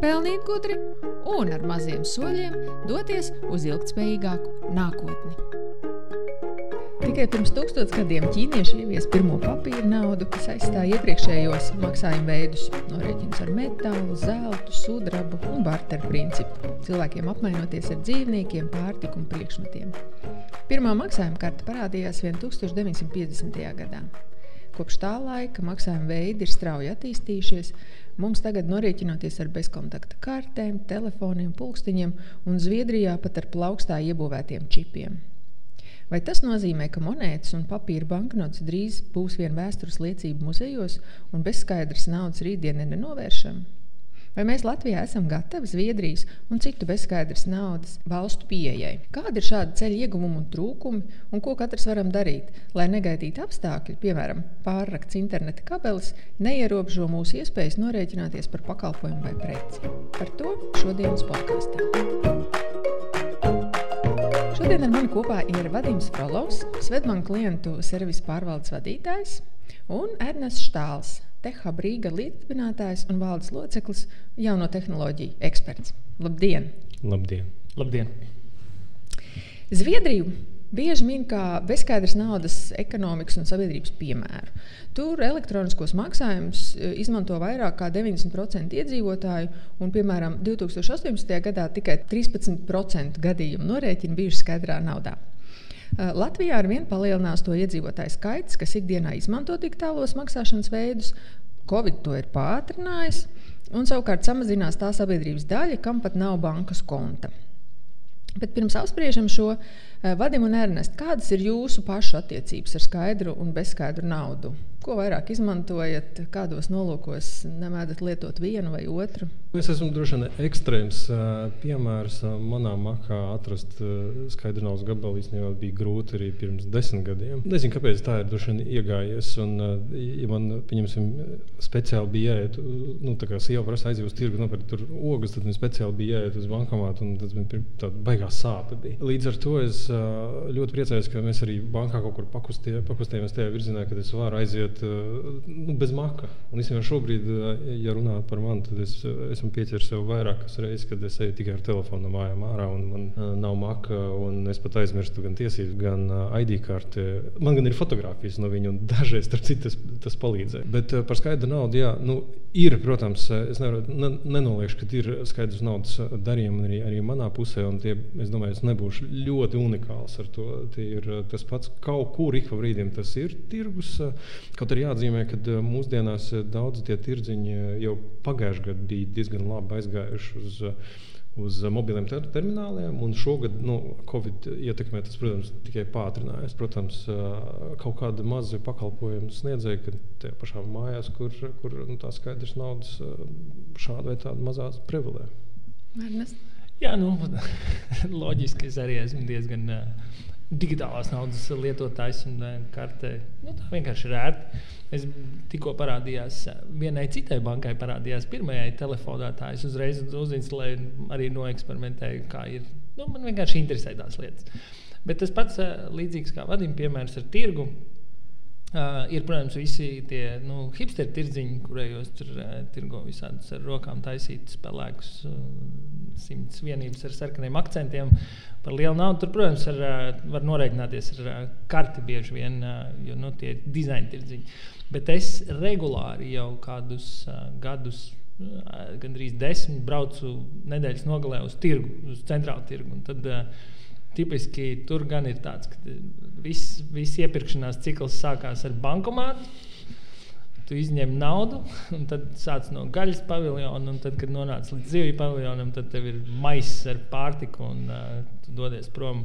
pelnīt gudri un ar maziem soļiem doties uz ilgspējīgāku nākotni. Tikai pirms tūkstošiem gadiem ķīnieši ievies pirmo papīra naudu, kas aizstāja iepriekšējos maksājuma veidus, norēķinus ar metālu, zeltu, sudrabu un barteru principu. Cilvēkiem apmainoties ar dzīvniekiem, pārtiku un priekšmetiem. Pirmā maksājuma karte parādījās 1950. gadā. Kopš tā laika maksājuma veidi ir strauji attīstījušies. Mums tagad norēķinoties ar bezkontakta kartēm, telefoniem, pulksteņiem un Zviedrijā pat ar plaukstā iebūvētiem čipiem. Vai tas nozīmē, ka monētas un papīra banknotes drīz būs vien vēstures liecību muzejos un bezskaidras naudas rītdiena nenovēršama? Vai mēs Latvijā esam gatavi Zviedrijas un citu bezskaidras naudas valstu pieejai? Kādi ir šādi ceļu ieguvumi un trūkumi, un ko katrs varam darīt, lai negaidītu apstākļi, piemēram, pārrakts interneta kabelis, neierobežo mūsu iespējas norēķināties par pakalpojumu vai preci? Par to šodienas podkāstā. Šodien ar mani kopā ir Vadims Frolovs, Svetbanka klientu servisu pārvaldes vadītājs, un Ernests Štāls, Tehab Rīga līdzdibinātājs un valdes loceklis, jauno tehnoloģiju eksperts. Labdien! Labdien! Labdien. Zviedriju bieži min kā bezskaidras naudas ekonomikas un sabiedrības piemēru. Tur elektroniskos maksājumus e, izmanto vairāk nekā 90% iedzīvotāju, un, piemēram, 2018. gadā tikai 13% gadījumu norēķini bijuši skaidrā naudā. Eh, Latvijā ar vienu palielinās to iedzīvotāju skaits, kas ikdienā izmanto digitālos maksāšanas veidus. Covid to ir pātrinājis, un savukārt samazinās tā sabiedrības daļa, kam pat nav bankas konta. Bet pirms apspriežam šo eh, Vadim un Ernest, kādas ir jūsu pašu attiecības ar skaidru un bezskaidru naudu? Ko vairāk izmantojat, kādos nolūkos nemēdat lietot vienu vai otru? Es esmu droši vien ekstrēms piemērs. Manā makā atrast skaidru naudas gabalu īstenībā bija grūti arī pirms desmit gadiem. Nezinu, kāpēc tā ir droši vien iegājies. Un, ja man, pieņemsim, speciāli bija jāiet, nu, tā kā sieva prasa aiziet uz tirgu nopirkt tur ogas, tad man speciāli bija jāiet uz bankomātu, un tas bija tāda baigā sāpe. Bija. Līdz ar to es ļoti priecājos, ka mēs arī bankā kaut kur pakustējāmies tajā virzienā, ka es varu aiziet nu, bez maka. Un īstenībā šobrīd, ja runā par mani, tad es esmu pieķēries sev vairākas reizes, kad es eju tikai ar telefonu no mājām ārā un man nav maka. Es pat aizmirstu gan tiesības, gan ID karti. Man gan ir fotografijas no viņa, un dažreiz citu, tas, tas palīdzēja. Bet par skaidru naudu, jā, nu, ir, protams, es nevaru, ne, nenoliekšu, ka ir skaidrs naudas darījumi arī, arī manā pusē, un tie, es domāju, es nebūšu ļoti unikāls ar to. Tie ir tas pats kaut kur ik pa brīdim tas ir tirgus. Kaut arī jāatzīmē, ka eh, mūsdienās eh, daudz tie tirdziņi eh, jau pagājušajā gadā bija diezgan labi aizgājuši uz, uz mobiliem ter termināliem. Šogad nu, Covid ietekmē tas, protams, tikai pātrinājās. Protams, kaut kāda maza pakalpojuma sniedzēja, ka tajā pašā mājās, kur, kur nu, tā skaidrs naudas šāda vai tāda mazās prevalē. Jā, nu, loģiski es arī esmu diezgan. Uh, digitālās naudas lietotājs un eh, kartē. Nu, tā vienkārši ir ērti. Es tikko parādījās vienai citai bankai, parādījās pirmajai telefonātājai. Es uzreiz uzinstalēju, arī noeksperimentēju, kā ir. Nu, man vienkārši interesē tās lietas. Bet tas pats eh, līdzīgs kā vadījuma piemērs ar tirgu. Uh, ir, protams, visi tie nu, hipsteri tirdziņi, kurējos tur uh, tirgo visādus ar rokām taisītus pelēkus, uh, simts vienības ar sarkaniem akcentiem par lielu naudu. Tur, protams, ar, uh, var norēķināties ar uh, karti bieži vien, uh, jo nu, tie ir dizaina tirdziņi. Bet es regulāri jau kādus uh, gadus gandrīz desmit braucu nedēļas nogalē uz tirgu, uz centrālu tirgu. Tad, uh, tipiski tur gan ir tāds, ka viss vis iepirkšanās cikls sākās ar bankomātu. Tu izņem naudu, un tad sāc no gaļas paviljona, un tad, kad nonāc līdz zivju paviljonam, tad tev ir maisis ar pārtiku, un uh, tu dodies prom.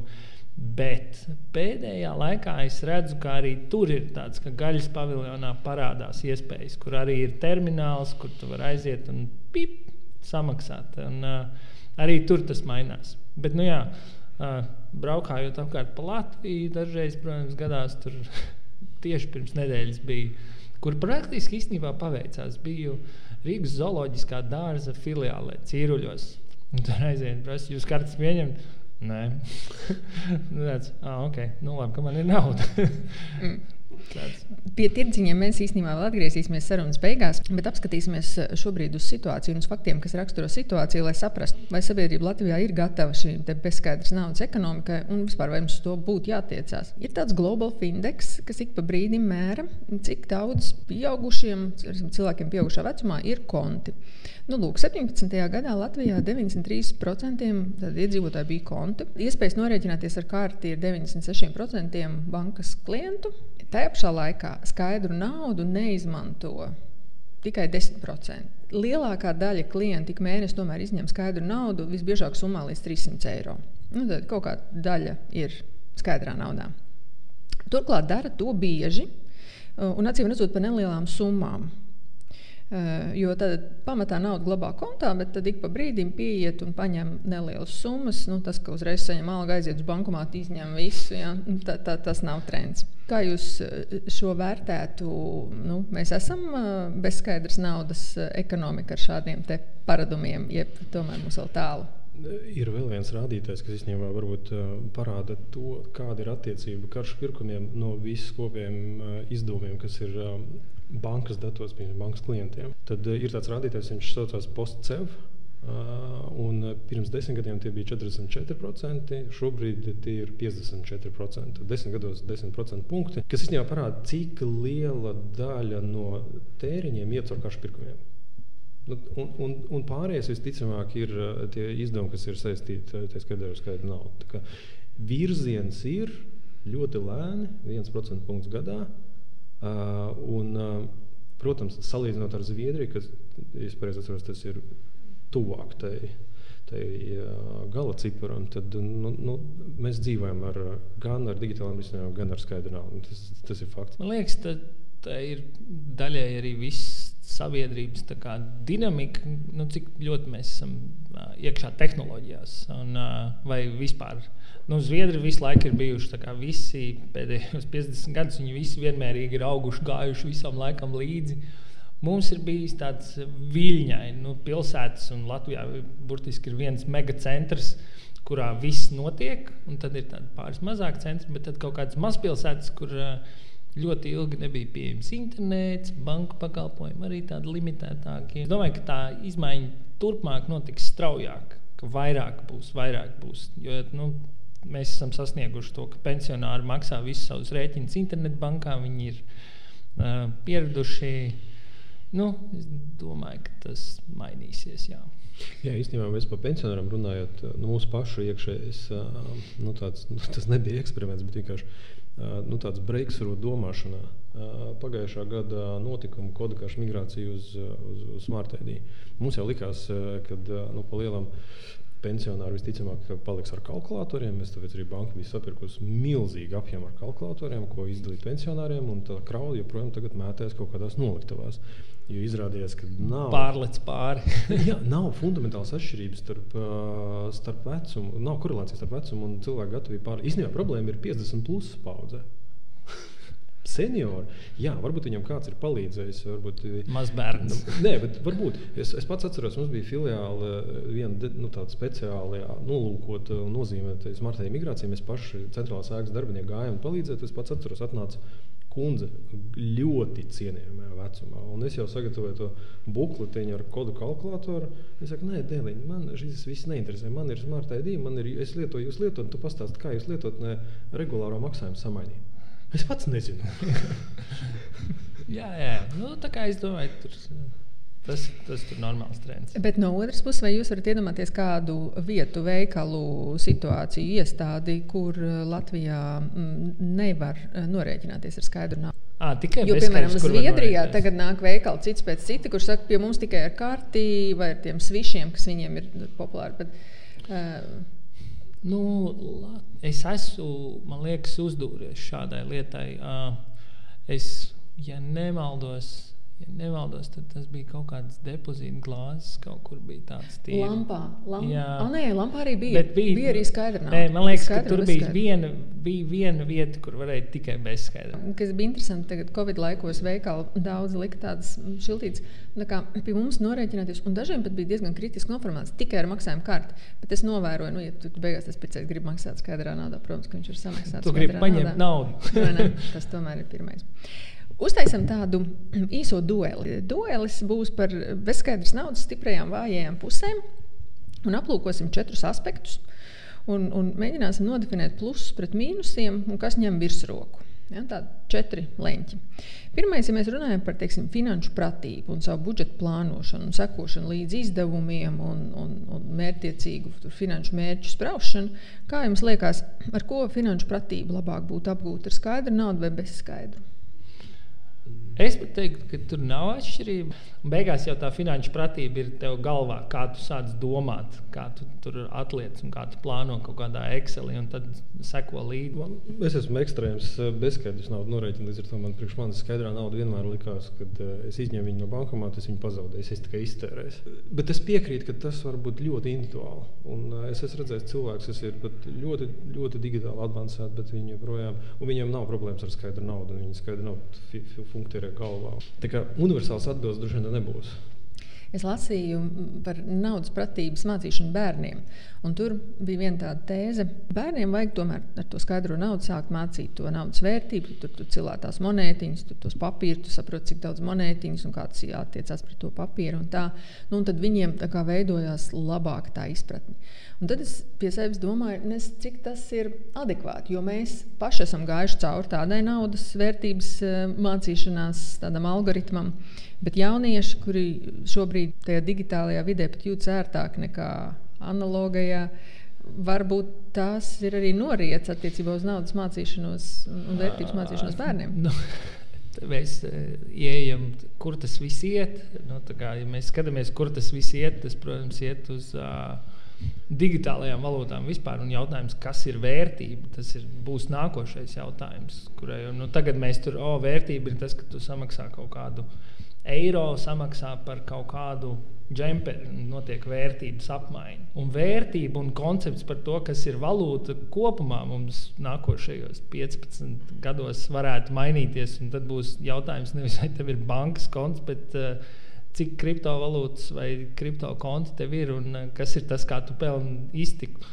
Bet pēdējā laikā es redzu, ka arī tur ir tāds, ka gaļas paviljonā parādās iespējas, kur arī ir termināls, kur tu vari aiziet un pip, samaksāt. Un, uh, arī tur tas mainās. Bet, nu, jā, uh, braukājot apkārt pa Latviju, dažreiz, protams, gadās tur tieši pirms nedēļas bija, kur praktiski īstenībā paveicās. Biju Rīgas zooloģiskā dārza filiālē, Cīruļos. Tur aizējām, prasa, jūs kartes pieņemt? Nē, nu, tāds, ah, ok, nu labi, ka man ir nauda. Pie tirdziņiem mēs īstenībā vēl atgriezīsimies sarunas beigās, bet apskatīsimies eh, šobrīd uz situāciju un uz faktiem, kas raksturo situāciju, lai saprastu, vai sabiedrība Latvijā ir gatava šīm bezskaidras naudas ekonomikai un vispār vai mums to būtu jātiecās. Ir tāds Global Findex, kas ik pa brīdim mēra, cik daudz pieaugušiem cilvēkiem pieaugušā vecumā ir konti. Nu, lūk, 17. gadā Latvijā 93% iedzīvotāji bija konti. Iespējas norēķināties ar karti ir 96% bankas klientu. Tajā pašā laikā skaidru naudu neizmanto tikai 10%. Lielākā daļa klientu ik mēnesi tomēr izņem skaidru naudu, visbiežāk summā līdz 300 eiro. Nu, tad kaut kāda daļa ir skaidrā naudā. Turklāt dara to bieži un acīm redzot par nelielām summām. Uh, jo tad pamatā naudu glabā kontā, bet tad ik pa brīdim pieiet un paņem nelielas summas. Nu, tas, ka uzreiz saņem algu, aiziet uz bankomātu, izņem visu, ja? tā, tā, tas nav trends. Kā jūs šo vērtētu? Nu, mēs esam uh, bezskaidras naudas ekonomika ar šādiem paradumiem, jeb tomēr mums vēl tālu. Ir vēl viens rādītājs, kas īstenībā varbūt parāda to, kāda ir attiecība karšu pirkumiem no visiem kopējiem izdevumiem, kas ir bankas datos, piemēram, bankas klientiem. Tad ir tāds rādītājs, viņš saucās postcev. Uh, pirms desmit gadiem tie bija 44%, šobrīd tie ir 54%. Desmit gados 10% punkti, kas īstenībā parāda, cik liela daļa no tēriņiem iet caur karšu pirkumiem. Nu, un, un, un pārējais visticamāk ir tie izdevumi, kas ir saistīti ar skaidru skaidru naudu. Virziens ir ļoti lēni, 1% punkts gadā. Uh, un, uh, protams, salīdzinot ar Zviedriju, kas, ja pareizi atceros, tas ir tuvāk tai, tai uh, gala ciparam, tad nu, nu, mēs dzīvojam ar, gan ar digitālām risinājumiem, gan ar skaidru naudu. Tas, tas ir fakts. Man liekas, tā, tā ir daļai arī viss sabiedrības dinamika, nu, cik ļoti mēs esam uh, iekšā tehnoloģijās un, uh, vai vispār nu, Zviedri visu laiku ir bijuši visi pēdējos 50 gadus. Viņi visi vienmērīgi ir auguši, gājuši visam laikam līdzi. Mums ir bijis tāds viļņains, nu, pilsētas, un Latvijā burtiski ir viens megacentrs, kurā viss notiek. Tad ir pāris mazāk centri, bet tad kaut kādas mazpilsētas, kur ļoti ilgi nebija pieejams internets, banka pakalpojumi arī tādi limitētāki. Es domāju, ka tā izmaiņa turpmāk notiks straujāk, ka vairāk būs, vairāk būs. Jo, nu, mēs esam sasnieguši to, ka pensionāri maksā visus savus rēķinus internetbankā. Viņi ir uh, pieraduši. Nu, es domāju, ka tas mainīsies. Jā. Jā, īstenībā mēs par pensionāriem runājot, nu, mūsu pašu iekšējais, nu, tāds, nu, tas nebija eksperiments, bet vienkārši nu, tāds breakthrough domāšanā. Pagājušā gada notikuma kodekāša migrācija uz, uz, uz Smart ID. Mums jau likās, ka nu, pa lielam pensionāri visticamāk paliks ar kalkulatoriem. Mēs tāpēc arī banka bija sapirkusi milzīgu apjomu ar kalkulatoriem, ko izdalīt pensionāriem, un tā krauja joprojām mētēs kaut kādās noliktavās. Jo izrādījās, ka nav pārlec pāri. jā, nav fundamentāls atšķirības starp, starp vecumu, nav korelācijas starp vecumu un cilvēku gatavību pāri. Īstenībā problēma ir 50 plus paudzē seniori. Jā, varbūt viņam kāds ir palīdzējis. Varbūt, Mazbērns. Nu, nē, bet varbūt. Es, es pats atceros, mums bija filiāle viena nu, tāda speciāla nolūkota un nozīmēta smartēja migrācija. Mēs paši centrālās ēkas darbinieki gājām un palīdzēt. Es pats atceros, atnāca kundze ļoti cienījamā vecumā. Un es jau sagatavoju to bukletiņu ar kodu kalkulātoru. Viņa saka, nē, dēliņ, man šis viss neinteresē. Man ir smart ID, man ir, es lietoju, jūs lietojat, tu pastāsti, kā jūs lietot ne regulāro maksājumu samainīt. Es pats nezinu. jā, jā. Nu, tā kā es domāju, tur, tas, tas ir normāls trends. Bet no otras puses, vai jūs varat iedomāties kādu vietu, veikalu situāciju, iestādi, kur uh, Latvijā mm, nevar uh, norēķināties ar skaidru naudu? À, tikai jo, piemēram, Zviedrijā tagad nāk veikali cits pēc cita, kurš saka, pie mums tikai ar karti vai ar tiem svišiem, kas viņiem ir populāri. Bet, uh, Nu, es esmu, man liekas, uzdūries šādai lietai. Es, ja nemaldos, Ja nemaldos, tad tas bija kaut kāds depozīta glāzes, kaut kur bija tāds tīri. Lampā, lamp... Jā. A, nē, lampā arī bija. Bet bija, bija arī skaidra nauda. Nē, man liekas, ka Skaidra tur un bija viena, bija viena vieta, kur varēja tikai bezskaidra. Kas bija interesanti, tagad Covid laikos veikali daudz lika tādas šiltītas, tā kā pie mums norēķināties, un dažiem pat bija diezgan kritiski noformēts tikai ar maksājumu karti. Bet es novēroju, nu, ja tu beigās tas pircējs grib maksāt skaidrā naudā, protams, ka viņš ir samaksāts. Tu gribi skaidrā paņemt naudu. Ne? Tas tomēr ir pirmais. Uztaisam tādu īso dueli. Duelis būs par bezskaidras naudas stiprajām, vājajām pusēm. Un aplūkosim četrus aspektus. Un, un mēģināsim nodefinēt plusus pret mīnusiem un kas ņem virsroku. Ja, Tādi četri leņķi. Pirmais, ja mēs runājam par teiksim, finanšu pratību un savu budžetu plānošanu, sekošanu līdz izdevumiem un, un, un mērķtiecīgu finanšu mērķu spraušanu, kā jums liekas, ar ko finanšu pratību labāk būtu apgūt ar skaidru naudu vai bez skaidru? Es pat teiktu, ka tur nav atšķirība. Beigās jau tā finanšu pratība ir tev galvā, kā tu sāc domāt, kā tu tur atliec un kā tu plāno kaut kādā Excelī, un tad seko līdzi. Man- Es esmu ekstrēms, eh, bezskaidrs naudas norēķins. Līdz ar to man priekš manis skaidrā nauda vienmēr likās, kad uh, es izņēmu viņu no bankomāta, es viņu pazaudēju, es tikai iztērēju. Bet es piekrītu, ka tas var būt ļoti individuāli. Un, uh, es esmu redzējis cilvēkus, kas ir ļoti, ļoti digitāli avansēti, bet viņi joprojām, un viņiem nav problēmas ar skaidru naudu. Viņi skaidru naudu fi- funkcionē galvā. Tā kā universāls atbildes droši vien nebūs. Es lasīju par naudas pratības mācīšanu bērniem. Un Tur bija viena tāda tēze. Bērniem vajag tomēr ar to skaidro naudu sākt mācīt to naudas vērtību. Tur tu cilā tās monētiņas, tur tos papīrus, tu saproti, cik daudz monētiņas un kā tas jāattiecās pret to papīru. Un tā, nu, un tad viņiem tā kā veidojās labāk tā izpratne. Un tad es pie sevis domāju, nes, cik tas ir adekvāti. Jo mēs paši esam gājuši cauri tādai naudas vērtības eh, mācīšanās, tādam algoritmam. Bet jaunieši, kuri šobrīd tajā digitālajā vidē pat jūtas ērtāk nekā analogajā, varbūt tās ir arī noriets attiecībā uz naudas mācīšanos un vērtības mācīšanos bērniem. Nu, mēs eh, ieejam, kur tas viss iet. Nu, kā, ja mēs skatāmies, kur tas viss iet, tas, protams, iet uz uh, digitālajām valūtām vispār. Un jautājums, kas ir vērtība, tas ir, būs nākošais jautājums. Kurai, nu, tagad mēs tur, o, vērtība ir tas, ka tu samaksā kaut kādu eiro, samaksā par kaut kādu džemperi, un notiek vērtības apmaiņa. Un vērtība un koncepts par to, kas ir valūta kopumā, mums nākošajos 15 gados varētu mainīties. Tad būs jautājums nevis, vai tev ir bankas konts, bet uh, cik kriptovalūtas vai kriptokonti tev ir un uh, kas ir tas, kā tu pelni iztiku.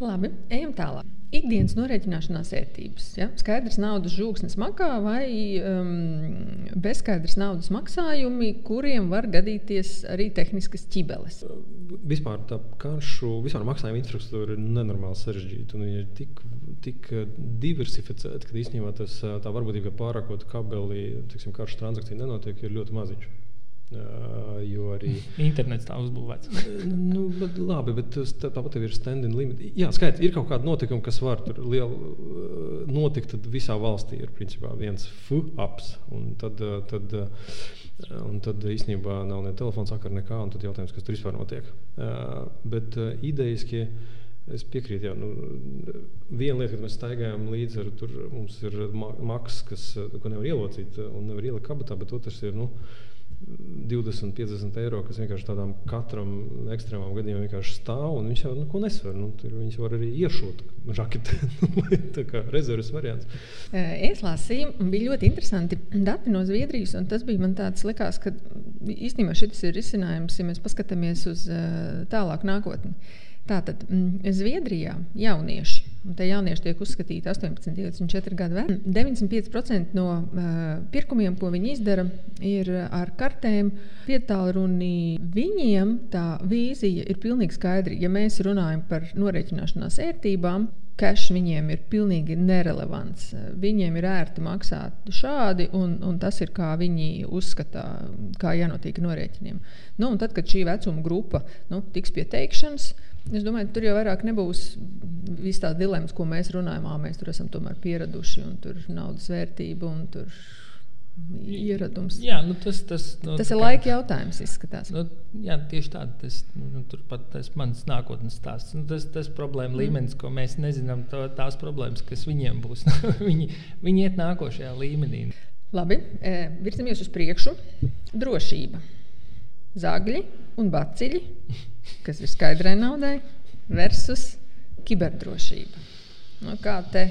Labi, ejam tālāk. Ikdienas norēķināšanās ērtības. Ja? Skaidrs naudas žūksnes makā vai um, bezskaidrs naudas maksājumi, kuriem var gadīties arī tehniskas ķibeles. Vispār tā karšu, vispār maksājuma infrastruktūra ir nenormāli sarežģīta. Viņa ir tik, tik diversificēta, ka īstenībā tas, tā varbūtība, ka pārākot kabeli, tiksim, karšu transakcija nenotiek, ir ļoti maziņš. Uh, jo arī Internets tā uzbūvēts. nu, bet, labi, bet tāpat ir standing limit. Jā, skaidrs, ir kaut kāda notikuma, kas var tur liel, uh, notikt. Tad visā valstī ir principā viens FUAPS. Un tad, uh, tad, uh, un tad īstenībā nav ne telefona sakara, nekā. Un tad jautājums, kas tur vispār notiek. Uh, bet uh, idejiski. Es piekrītu, ka nu, viena lieta, kad mēs staigājam līdzi, ar, tur mums ir ma maksas, kas, uh, ko nevar ielocīt uh, un nevar ielikt kabatā, bet otrs ir nu, 20, 50 eiro, kas vienkārši tādām katram ekstrēmām gadījumam vienkārši stāv un viņš jau neko nesver. Nu, tur viņš var arī iešūt žaketi. tā kā rezerves variants. Es lasīju, bija ļoti interesanti dati no Zviedrijas. un Tas bija man tāds, likās, ka īstenībā šis ir risinājums, ja mēs paskatāmies uz tālāku nākotni. Tātad mm, Zviedrijā jaunieši, un tie jaunieši tiek uzskatīti 18, 24 gadu veci, 95% no uh, pirkumiem, ko viņi izdara, ir ar kartēm, vietālruni. Viņiem tā vīzija ir pilnīgi skaidra. Ja mēs runājam par norēķināšanās ērtībām, Cash viņiem ir pilnīgi nerelevants. Viņiem ir ērti maksāt šādi, un, un tas ir kā viņi uzskata, kā jānotiek norēķiniem. Nu, tad, kad šī vecuma grupa nu, tiks pie teikšanas, es domāju, tur jau vairāk nebūs visas tās dilemmas, ko mēs runājam. Mēs tur esam tomēr pieraduši, un tur ir naudas vērtība un tur ieradums. Jā, nu tas, tas, nu, Tas tā ir laika jautājums, izskatās. Nu, jā, tieši tāda. Tas, nu, turpat tas mans nākotnes stāsts. Nu, tas tas problēma Mm. līmenis, ko mēs nezinām, to, tās problēmas, kas viņiem būs. viņi, viņi iet nākošajā līmenī. Labi, e, virzamies uz priekšu. Drošība. Zagļi un baciļi, kas ir skaidrai naudai, versus kiberdrošība. Nu, kā te,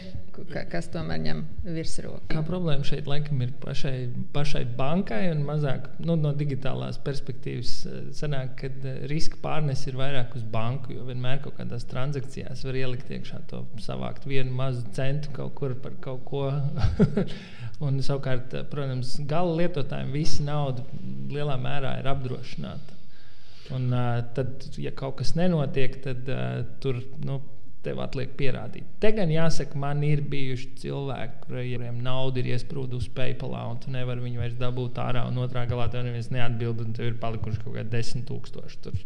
ka, kas tomēr ņem virsroku? Kā problēma šeit laikam ir pašai, pašai bankai un mazāk nu, no digitālās perspektīvas. eh, Sanāk, ka eh, riska pārnes ir vairāk uz banku, jo vienmēr kaut kādās transakcijās var ielikt iekšā to savākt vienu mazu centu kaut kur par kaut ko. un savukārt, eh, protams, gala lietotājiem visa nauda lielā mērā ir apdrošināta. Un, uh, tad, ja kaut kas nenotiek, tad uh, tur nu, tev atliek pierādīt. Te gan jāsaka, man ir bijuši cilvēki, kuriem nauda ir iesprūdusi PayPal, un tu nevari viņu vairs dabūt ārā, un otrā galā tev neviens neatbild, un tev ir palikuši kaut kādi desmit tūkstoši. Tur.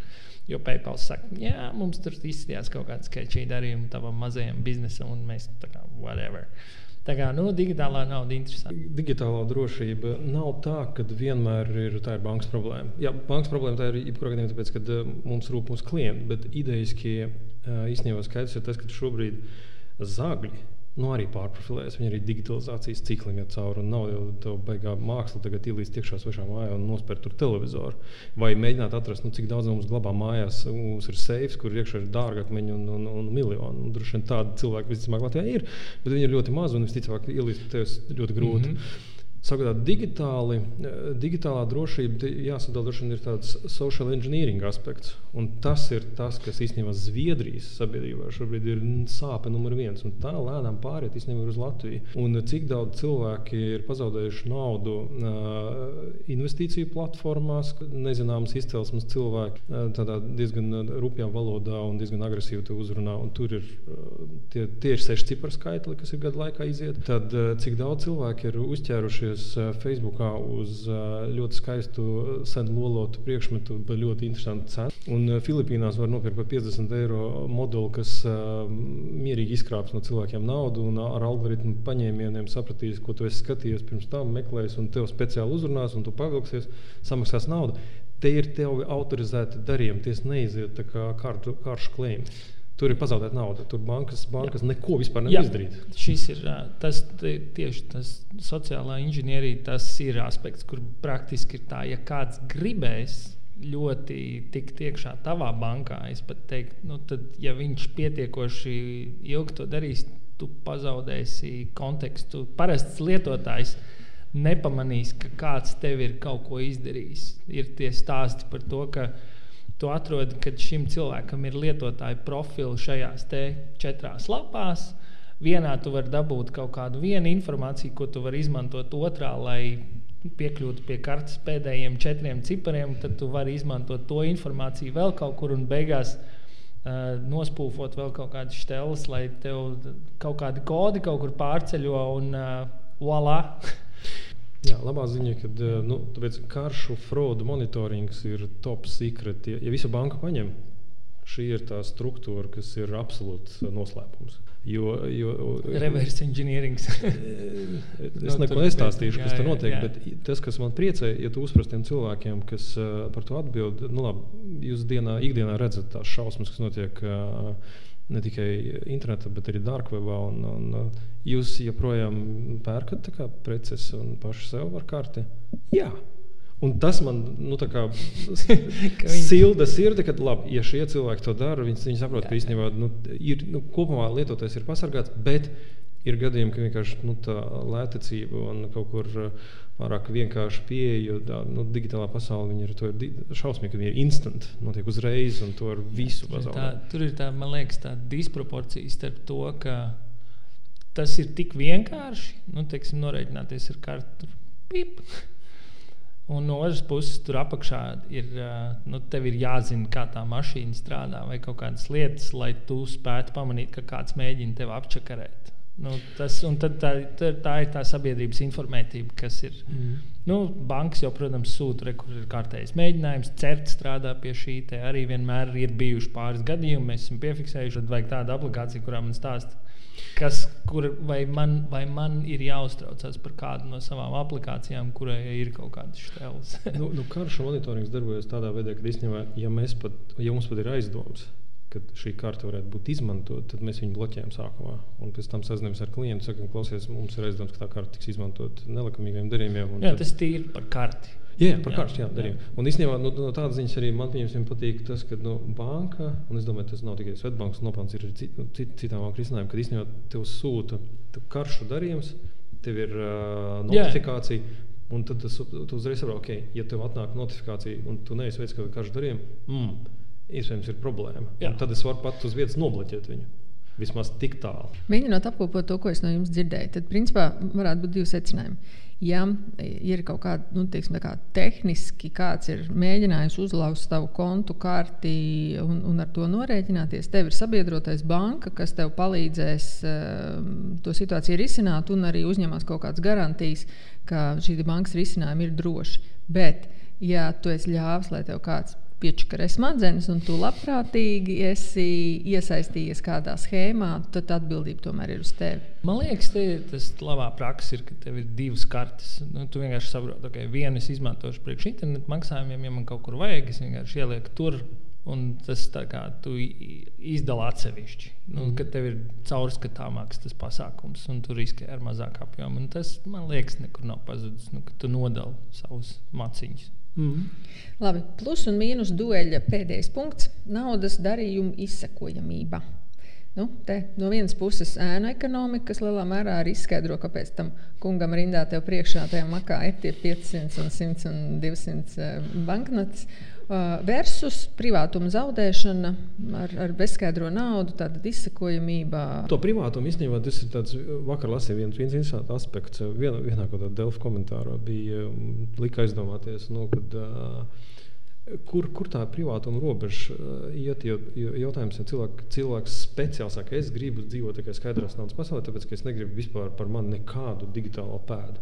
Jo PayPal saka, jā, mums tur izskatījās kaut kāda sketčī darījuma tavam mazajam biznesam, un mēs tā kā whatever. Tā kā nu, digitālā nauda ir interesanta. Digitālā drošība nav tā, ka vienmēr ir, tā ir bankas problēma. Jā, bankas problēma tā ir jebkurā gadījumā, tāpēc, ka uh, mums rūp mūsu klienti. Bet idejiski uh, īstenībā skaidrs ir tas, ka šobrīd zagļi nu, arī pārprofilējas. Viņi arī digitalizācijas cikliem iet cauri. Nav jau tā baigā māksla tagad ielīst iekšā svešā mājā un nospērt tur televizoru. Vai mēģināt atrast, nu, cik daudz mums glabā mājās. Mums ir seifs, kur iekšā ir dārgakmeņi un, un, un miljoni. Un, droši vien tādi cilvēki visticamāk Latvijā ir, bet viņi ir ļoti mazi un visticamāk ielīst tevis ļoti grūti. Mm -hmm. Savukārt, digitāli, digitālā drošība jāsadala droši vien ir tāds social engineering aspekts. Tas ir tas, kas īstenībā Zviedrijas sabiedrībā šobrīd ir sāpe numur viens. Tā lēnām pāriet īstenībā uz Latviju. Un cik daudz cilvēki ir pazaudējuši naudu uh, investīciju platformās, nezināmas izcelsmes cilvēki uh, tādā diezgan rupjā valodā un diezgan agresīvi uzrunā. Un tur ir tie, tie ir seši cipari skaitli, kas ir gadu laikā iziet. Tad cik daudz cilvēki ir uzķērušies Facebookā uz ļoti skaistu, sen lolotu priekšmetu par ļoti interesantu cenu. Un Filipīnās var nopirkt par 50 eiro modeli, kas mierīgi izkrāps no cilvēkiem naudu un ar algoritmu paņēmieniem sapratīs, ko tu esi skatījies pirms tam, meklējis un tev speciāli uzrunās, un tu pavilksies, samaksās naudu. Te ir tev autorizēti darījumi, tie neiziet kā kāršu klējumi. Tur ir pazaudēta nauda. Tur bankas, bankas Jā. neko vispār nevar izdarīt. Šis ir tas, tieši tas sociālā inženierija, tas ir aspekts, kur praktiski ir tā, ja kāds gribēs ļoti tikt iekšā tavā bankā, es pat teiktu, nu, tad, ja viņš pietiekoši ilgi to darīs, tu pazaudēsi kontekstu. Parasts lietotājs nepamanīs, ka kāds tev ir kaut ko izdarījis. Ir tie stāsti par to, ka tu atrodi, ka šim cilvēkam ir lietotāja profili šajās četrās lapās. Vienā tu vari dabūt kaut kādu informāciju, ko tu vari izmantot otrā, lai piekļūtu pie kartes pēdējiem četriem cipariem. Tad tu vari izmantot to informāciju vēl kaut kur un beigās uh, nospūfot vēl kaut kādas šteles, lai tev kaut kādi kodi kaut kur pārceļo un uh, voilà! Jā, labā ziņa, ka nu, karšu fraudu monitorings ir top secret. Ja, ja visu banku paņem, šī ir tā struktūra, kas ir absolūts noslēpums. Jo, jo, Reverse engineering. es no, neko nestāstīšu, kas tur notiek, jā, jā. bet tas, kas man priecē, ja tu uzprast tiem cilvēkiem, kas uh, par to atbild, nu labi, jūs dienā, ikdienā redzat tās šausmas, kas notiek uh, ne tikai internetā, bet arī dārgvebā. Un, un, jūs joprojām pērkat preces un paši sev var kārti? Jā. Un tas man nu, silda sirdi, ka, labi, ja šie cilvēki to dara, viņi, viņi saprot, ka īstenībā nu, ir, nu, kopumā lietotais ir pasargāts, bet ir gadījumi, ka vienkārši nu, tā lētecība un kaut kur pārāk vienkārši pieeja, tā nu, digitālā pasaule ir, ir šausmīga, ka viņi ir instant, notiek uzreiz un to ar visu pasauli. Tur ir tā, man liekas, tā disproporcija starp to, ka tas ir tik vienkārši, nu, teiksim, norēķināties ar kartu. Pip. Un no otras puses, tur apakšā ir, nu, ir jāzina, kā tā mašīna strādā, vai kaut kādas lietas, lai tu spētu pamanīt, ka kāds mēģina tevi apčakarēt. Nu, tas, tā, tā, tā ir tā sabiedrības informētība, kas ir. Mm. Nu, bankas jau, protams, sūta, re, kur ir kārtējs mēģinājums, CERT strādā pie šī. Arī vienmēr ir bijuši pāris gadījumi, mēs esam piefiksējuši, tad vajag tādu aplikāciju, kurā man stāsta Kas, kur, vai, man, vai man ir jāuztraucas par kādu no savām aplikācijām, kurai ir kaut kādas šķēles? nu, nu, karšu monitorings darbojas tādā veidā, ka īstenībā, ja, pat, ja mums pat ir aizdoms, kad šī karte varētu būt izmantota, tad mēs viņu bloķējam sākumā. Un pēc tam sazināmies ar klientu, sakām, klausies, mums ir aizdoms, ka tā karte tiks izmantota nelikumīgiem darījumiem. Jā, tad... tas ir par karti. Jā, jā, par kārtu darījumu. Un īstenībā no, no tādas ziņas arī man patīk tas, ka no, banka, un es domāju, tas nav tikai Svetbankas nopelns, ir cit, no, cit, citām banku risinājumiem, kad īstenībā tev sūta tev karšu darījums, tev ir uh, notifikācija. Jā. Un tad tas, tu uzreiz saproti, ka, okay, ja tev atnāk notifikācija un tu neesi veids kādu karšu darījumu, mm, iespējams, ir problēma. Tad es varu pat uz vietas nobloķēt viņu. Vismaz tik tālu. Mēģinot apkopot to, ko es no jums dzirdēju, tad principā varētu būt divi secinājumi ja ir kaut kāda, nu, teiksim, kā tehniski kāds ir mēģinājis uzlauzt tavu kontu karti un, un ar to norēķināties, tev ir sabiedrotais banka, kas tev palīdzēs uh, to situāciju risināt un arī uzņemas kaut kādas garantijas, ka šī bankas risinājumi ir droši. Bet, ja tu esi ļāvis, lai tev kāds piečakarē smadzenes, un tu labprātīgi esi iesaistījies kādā schēmā, tad atbildība tomēr ir uz tevi. Man liekas, te, tas labā praksa ir, ka tev ir divas kartes. Nu, tu vienkārši saproti, ka okay, vienu es izmantošu priekš internetu maksājumiem, ja man kaut kur vajag, es vienkārši ielieku tur. Un tas tā kā tu izdala atsevišķi. Nu, mm. Kad tev ir caurskatāmāks tas pasākums, un tu riskē ar mazāku apjomu. Un tas, man liekas, nekur nav pazudis. Nu, tu nodali savus maciņus. Mm. Labi, plus un mīnus dueļa pēdējais punkts - naudas darījumu izsekojamība. Nu, te, no vienas puses, ēnu ekonomika, kas lielā mērā arī izskaidro, kāpēc tam kungam rindā te priekšā tajā makā ir tie 500, un 100 un 200 uh, banknotes. Uh, versus privātuma zaudēšana ar, ar bezskaidro naudu, tāda izsakojamība. To privātumu īstenībā tas ir tāds, vakar lasīju viens, viens interesants aspekts. Vienā, vienā kaut kādā Delfa komentārā bija um, lika aizdomāties, nu, kad, uh, kur, kur tā privātuma robeža iet. Jo, jo jautājums ir, ja cilvēks, speciāli saka, es gribu dzīvot tikai skaidrās naudas pasaulē, tāpēc es negribu vispār par mani nekādu digitālo pēdu.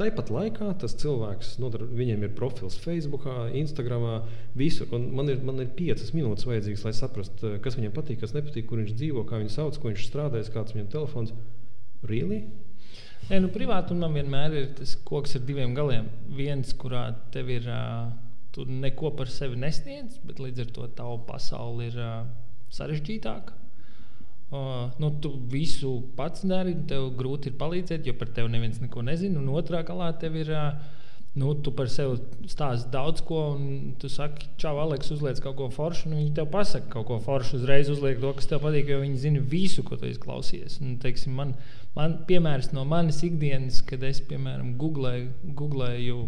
Tāpat laikā tas cilvēks, nu, viņiem ir profils Facebook, Instagram, visur. Man ir, man ir piecas minūtes vajadzīgas, lai saprastu, kas viņam patīk, kas nepatīk, kur viņš dzīvo, kā viņš sauc, ko viņš strādājas, kāds viņam telefons. Really? Nē, nu, privātumam vienmēr ir tas koks ar diviem galiem. Viens, kurā tev ir, tu neko par sevi nesniedz, bet līdz ar to tava pasaule ir sarežģītāka. Uh, nu, tu visu pats dari, tev grūti ir palīdzēt, jo par tevi neviens neko nezina. Un otrā galā tev ir. Uh, Nu, tu par sevi stāsti daudz ko, un tu saki, čau, Aleks, uzliec kaut ko foršu. Viņi tev pasaka kaut ko foršu, uzreiz uzliek to, kas tev patīk, jo viņi zina visu, ko tu izklausies. Un, teiksim, man, man piemērs no manas ikdienas, kad es, piemēram, googlēju, googlēju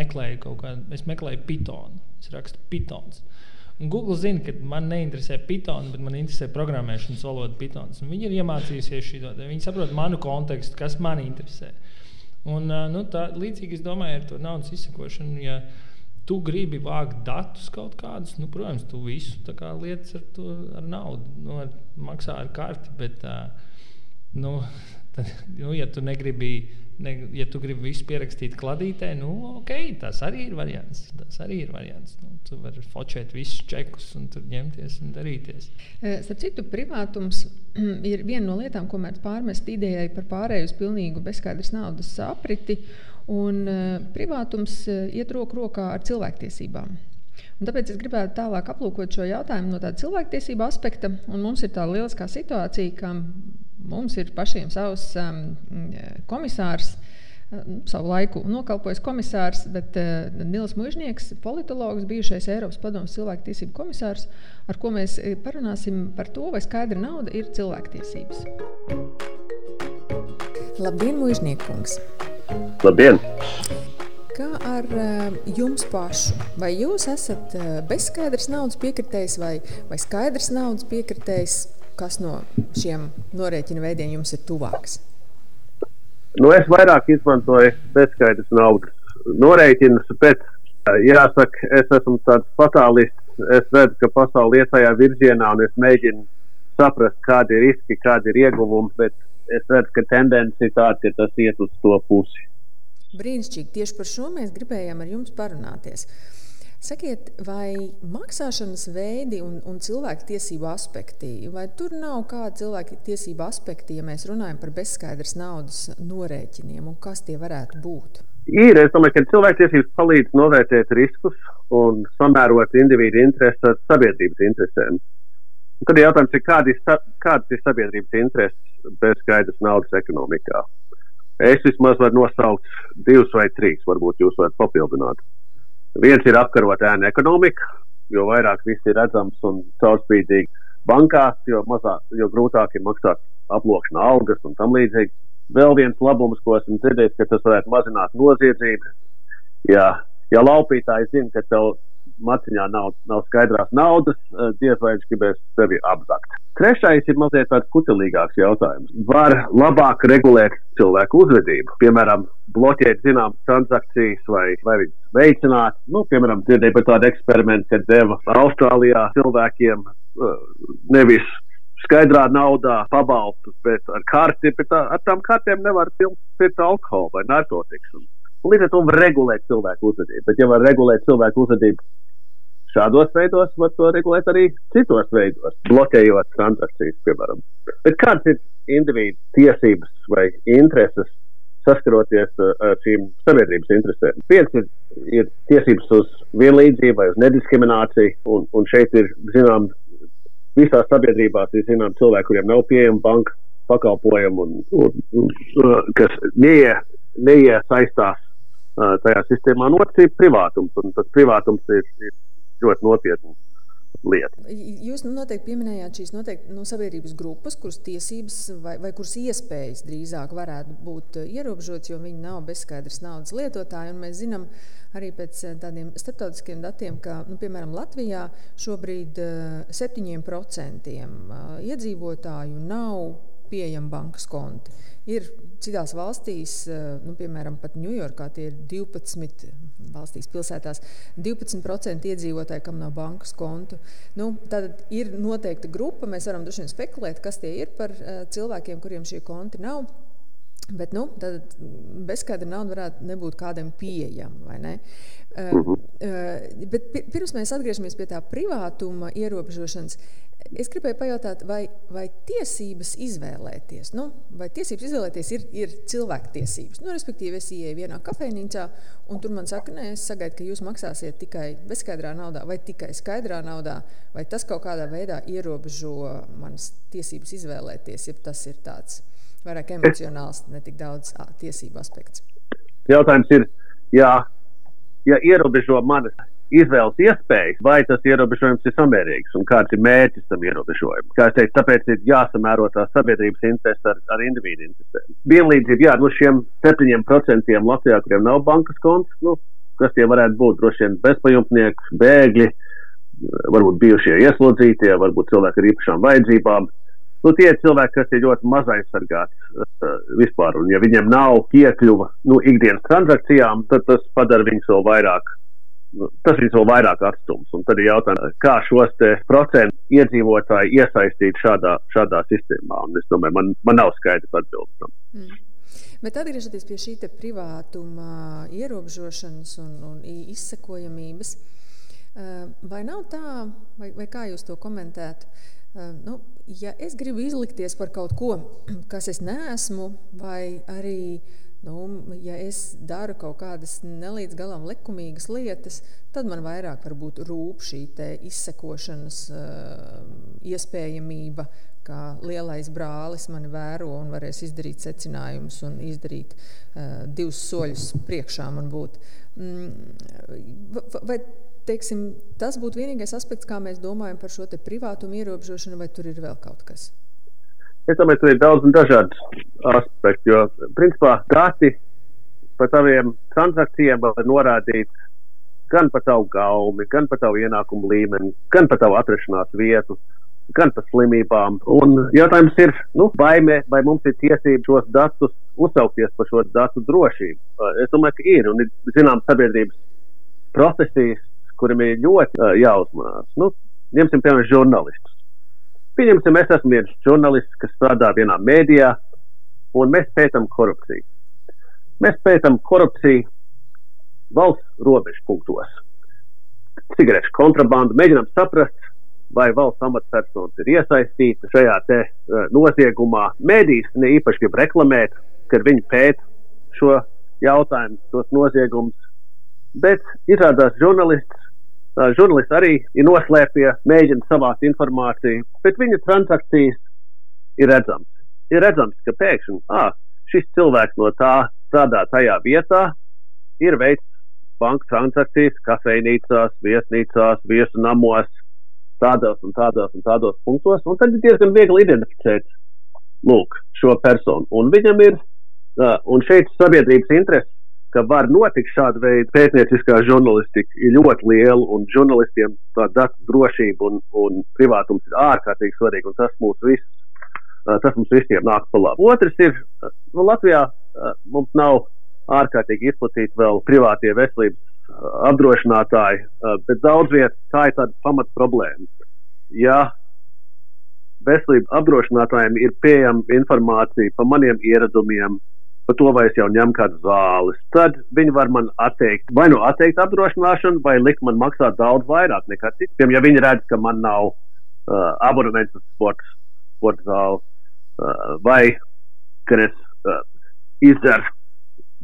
meklēju kaut kādu, es meklēju pitonu. Es rakstu pitons. Uh, Un Google zina, ka man neinteresē Python, bet man interesē programmēšanas valoda Python. Viņi ir iemācījušies šo to. Viņi saprot manu kontekstu, kas man interesē. Un, nu, tā, līdzīgi es domāju ar to naudas izsakošanu. Ja tu gribi vākt datus kaut kādus, nu, protams, tu visu lietas ar, to, ar naudu nu, ar, maksā ar karti. Bet, nu, tad, nu, ja tu negribi ne, ja tu gribi visu pierakstīt kladītē, nu, ok, tas arī ir variants. Tas arī ir variants. Nu, tu vari focēt visus čekus un tur ņemties un darīties. Starp citu, privātums ir viena no lietām, ko mēs pārmest idejai par pārēju uz pilnīgu bezskaidras naudas apriti. Un privātums iet roku rokā ar cilvēktiesībām. Un tāpēc es gribētu tālāk aplūkot šo jautājumu no tāda cilvēktiesība aspekta. Mums ir tāda lieliskā situācija, ka Mums ir pašiem savs um, komisārs. Uh, savu laiku nokalpojis komisārs, bet uh, Nils Mužnieks, politologs, bijušais Eiropas Padomus cilvēktiesību komisārs, ar ko mēs eh, parunāsim par to, vai skaidra nauda ir cilvēktiesības. Labdien, Mužniekungs! Labdien! Kā ar uh, jums pašu? Vai jūs esat uh, bezskaidrs naudas piekritējs vai, vai skaidrs naudas piekritējs? Kas no šiem norēķina veidiem jums ir tuvāks? Nu, es vairāk izmantoju bezskaidras naudas norēķinus, bet jāsaka, es esmu tāds fatālists. Es redzu, ka pasaule iet tajā virzienā, un es mēģinu saprast, kādi ir riski, kādi ir ieguvumi, bet es redzu, ka tendence ir tāda, ka tas iet uz to pusi. Brīnišķīgi. Tieši par šo mēs gribējām ar jums parunāties. Sakiet, vai maksāšanas veidi un, un cilvēku tiesību aspekti, vai tur nav kāda cilvēku tiesību aspekti, ja mēs runājam par bezskaidras naudas norēķiniem, un kas tie varētu būt? Ir, es domāju, ka cilvēktiesības palīdz novērtēt riskus un samērot individu intereses ar sabiedrības interesēm. Tad jautājums ir, kādas, kādas ir sabiedrības intereses bez skaidras naudas ekonomikā? Es vismaz varu nosaukt divus vai trīs, varbūt jūs varat papildināt. Viens ir apkarot ēnu ekonomiku, jo vairāk viss ir redzams un caurspīdīgi bankās, jo, mazāk, jo grūtāk ir maksāt aploksņa algas un tam līdzīgi. Vēl viens labums, ko esmu dzirdējis, ka tas varētu mazināt noziedzību. Ja, ja laupītājs zina, ka tev maciņā nav, nav skaidrās naudas, eh, diez vai viņš gribēs sevi apzakt. Trešais ir mazliet tāds kutelīgāks jautājums. Var labāk regulēt cilvēku uzvedību, piemēram, bloķēt zināmas transakcijas vai, vai viņas veicināt. Nu, piemēram, dzirdēju par tādu eksperimentu, kad deva Austrālijā cilvēkiem uh, nevis skaidrā naudā pabalstus, bet ar karti, bet ar tām kartēm nevar pirkt alkoholu vai narkotikas. Un līdz ar to var regulēt cilvēku uzvedību. Bet, ja var regulēt cilvēku uzvedību šādos veidos, var to regulēt arī citos veidos, bloķējot transakcijas, piemēram. Bet kādas ir individu tiesības vai intereses saskaroties uh, ar šīm sabiedrības interesēm? Viens ir, ir tiesības uz vienlīdzību vai uz nediskrimināciju, un, un šeit ir, zinām, visās sabiedrībās ir, zinām, cilvēki, kuriem nav pieejama banka pakalpojumu un, un, un, un kas neie, neiesaistās uh, tajā sistēmā, un otrs ir privātums, un tas privātums ir, ir ļoti nopietna lieta. Jūs nu, noteikti pieminējāt šīs noteikti, nu, sabiedrības grupas, kuras tiesības vai, vai kuras iespējas drīzāk varētu būt ierobežotas, jo viņi nav bezskaidras naudas lietotāji. Mēs zinām arī pēc eh, tādiem starptautiskiem datiem, ka nu, piemēram Latvijā šobrīd 7% eh, eh, iedzīvotāju nav pieejami bankas konti. Ir citās valstīs, eh, nu, piemēram, pat Ņujorkā, tie ir 12 valstīs, pilsētās, 12% iedzīvotāji, kam nav bankas kontu. Nu, tad ir noteikta grupa, mēs varam droši vien spekulēt, kas tie ir par uh, cilvēkiem, kuriem šie konti nav. Bet nu, bezskaidra nauda varētu nebūt kādam pieejama. Ne? Uh, uh, bet pirms mēs atgriežamies pie tā privātuma ierobežošanas, Es gribēju pajautāt, vai, vai tiesības izvēlēties, nu, vai tiesības izvēlēties ir, ir cilvēku tiesības. Nu, respektīvi, es ieeju vienā kafejnīcā, un tur man saka, nē, es sagaidu, ka jūs maksāsiet tikai bezskaidrā naudā vai tikai skaidrā naudā, vai tas kaut kādā veidā ierobežo manas tiesības izvēlēties, ja tas ir tāds vairāk emocionāls, ne tik daudz tiesību aspekts. Jautājums ir, jā, ja ierobežo manas izvēles iespējas, vai tas ierobežojums ir samērīgs un kāds ir mērķis tam ierobežojumam. Kā es teicu, tāpēc ir jāsamēro tās sabiedrības intereses ar, ar individu interesēm. Vienlīdzība, jā, no šiem 7% Latvijā, kuriem nav bankas konts, nu, kas tie varētu būt, droši vien bezpajumtnieki, bēgļi, varbūt bijušie ieslodzītie, varbūt cilvēki ar īpašām vajadzībām. Nu, tie ir cilvēki, kas ir ļoti maz aizsargāti uh, vispār, un ja viņiem nav piekļuva nu, ikdienas transakcijām, tad tas padara viņus vēl vairāk Nu, tas ir vēl vairāk atstums. Un tad ir jautājums, kā šos procentu iedzīvotāju iesaistīt šādā, šādā sistēmā. Un es domāju, man, man nav skaidrs atbildes tam. Mm. Bet atgriežoties pie šī privātuma ierobežošanas un, un izsekojamības, eh, vai nav tā, vai, vai kā jūs to komentētu? Nu, ja es gribu izlikties par kaut ko, kas es neesmu, vai arī Nu, ja es daru kaut kādas nelīdz galam likumīgas lietas, tad man vairāk rūp šī izsekošanas uh, iespējamība, kā lielais brālis mani vēro un varēs izdarīt secinājumus un izdarīt uh, divus soļus priekšā man būt. Mm, vai teiksim, tas būtu vienīgais aspekts, kā mēs domājam par šo privātumu ierobežošanu, vai tur ir vēl kaut kas? Es domāju, tur ir daudz un dažādi aspekti, jo, principā, dati par taviem transakcijiem var norādīt gan par tavu gaumi, gan par tavu ienākumu līmeni, gan par tavu atrašanās vietu, gan par slimībām. Un jautājums ir, nu, vai, mē, vai mums ir tiesība šos datus uzsaukties par šo datu drošību? Es domāju, ka ir un ir zināmas sabiedrības profesijas, kuriem ir ļoti uh, jāuzmanās. Nu, ņemsim, piemēram, žurnālistus. Pieņemsim, es esmu viens žurnālists, kas strādā vienā mēdījā, un mēs pētām korupciju. Mēs pētām korupciju valsts robežu punktos. Cigarešu kontrabandu mēģinām saprast, vai valsts amatpersonas ir iesaistītas šajā te, uh, noziegumā. Mēdīs ne īpaši grib reklamēt, kad viņi pēta šo jautājumu, tos noziegumus, bet izrādās žurnālists žurnālisti arī ir noslēpie, mēģina savākt informāciju, bet viņa transakcijas ir redzamas. Ir redzams, ka pēkšņi ah, šis cilvēks no tā strādā tajā vietā, ir veids banka transakcijas kafejnīcās, viesnīcās, viesu namos, tādos un tādos un tādos punktos, un tad ir diezgan viegli identificēt lūk, šo personu. Un viņam ir, un šeit sabiedrības interesi ka var notikt šāda veida pētnieciskā žurnālistika, ir ļoti liela, un žurnālistiem tā datu drošība un, un privātums ir ārkārtīgi svarīgi, un tas mums visus, tas mums visiem nāk pa labu. Otrs ir, nu, Latvijā mums nav ārkārtīgi izplatīti vēl privātie veselības apdrošinātāji, bet daudz viet tā ir tāda pamat problēma. Ja veselības apdrošinātājiem ir pieejama informācija par maniem ieradumiem, par to, vai es jau ņemu kādas zāles. Tad viņi var man atteikt, vai nu atteikt apdrošināšanu, vai likt man maksāt daudz vairāk nekā citi. Piemēram, ja viņi redz, ka man nav uh, abonements uz sporta, sporta zāli, uh, vai ka es uh, izdzeru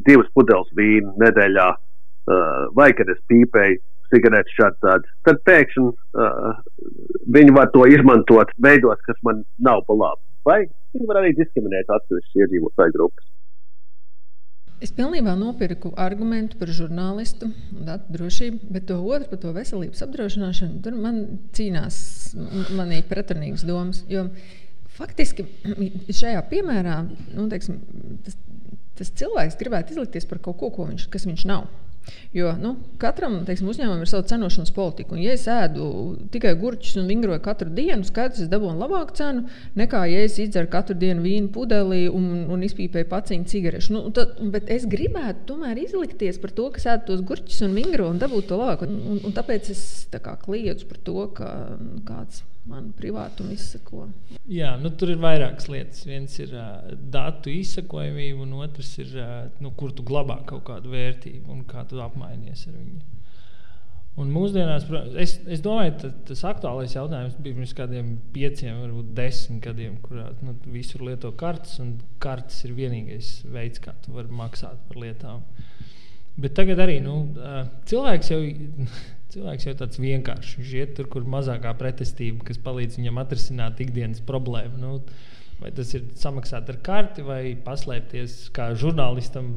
divas pudeles vīnu nedēļā, uh, vai kad es pīpēju cigaretes šādi tādi, tad pēkšņi uh, viņi var to izmantot veidos, kas man nav pa labu. Vai viņi var arī diskriminēt atsevišķas iedzīvotāju grupas. Es pilnībā nopirku argumentu par žurnālistu un datu drošību, bet to otru par to veselības apdrošināšanu, tur man cīnās manī pretrunīgas domas. Jo faktiski šajā piemērā nu, teiksim, tas, tas cilvēks gribētu izlikties par kaut ko, ko viņš, kas viņš nav. Jo nu, katram teiksim, uzņēmumam ir sava cenošanas politika. Un, ja es ēdu tikai gurķus un vingroju katru dienu, skaidrs, es dabūju labāku cenu nekā, ja es izdzeru katru dienu vīnu pudelī un, un izpīpēju paciņu cigarešu. Nu, tad, bet es gribētu tomēr izlikties par to, ka ēdu tos gurķus un vingro un dabūt to labāk. Un, un, un tāpēc es tā kā kliedzu par to, ka kāds man privātumu izsako. Jā, nu, tur ir vairākas lietas. Viens ir uh, datu izsakojamība, un otrs ir, uh, nu, kur tu glabā kaut kādu vērtību un kā tu apmainies ar viņu. Un mūsdienās, es, es domāju, ka tas aktuālais jautājums bija pirms kādiem pieciem, varbūt desmit gadiem, kurā nu, visur lieto kartes, un kartes ir vienīgais veids, kā tu vari maksāt par lietām. Bet tagad arī nu, cilvēks jau Cilvēks jau tāds vienkāršs. Viņš iet tur, kur mazākā pretestība, kas palīdz viņam atrisināt ikdienas problēmu. Nu, vai tas ir samaksāt ar karti, vai paslēpties kā žurnālistam,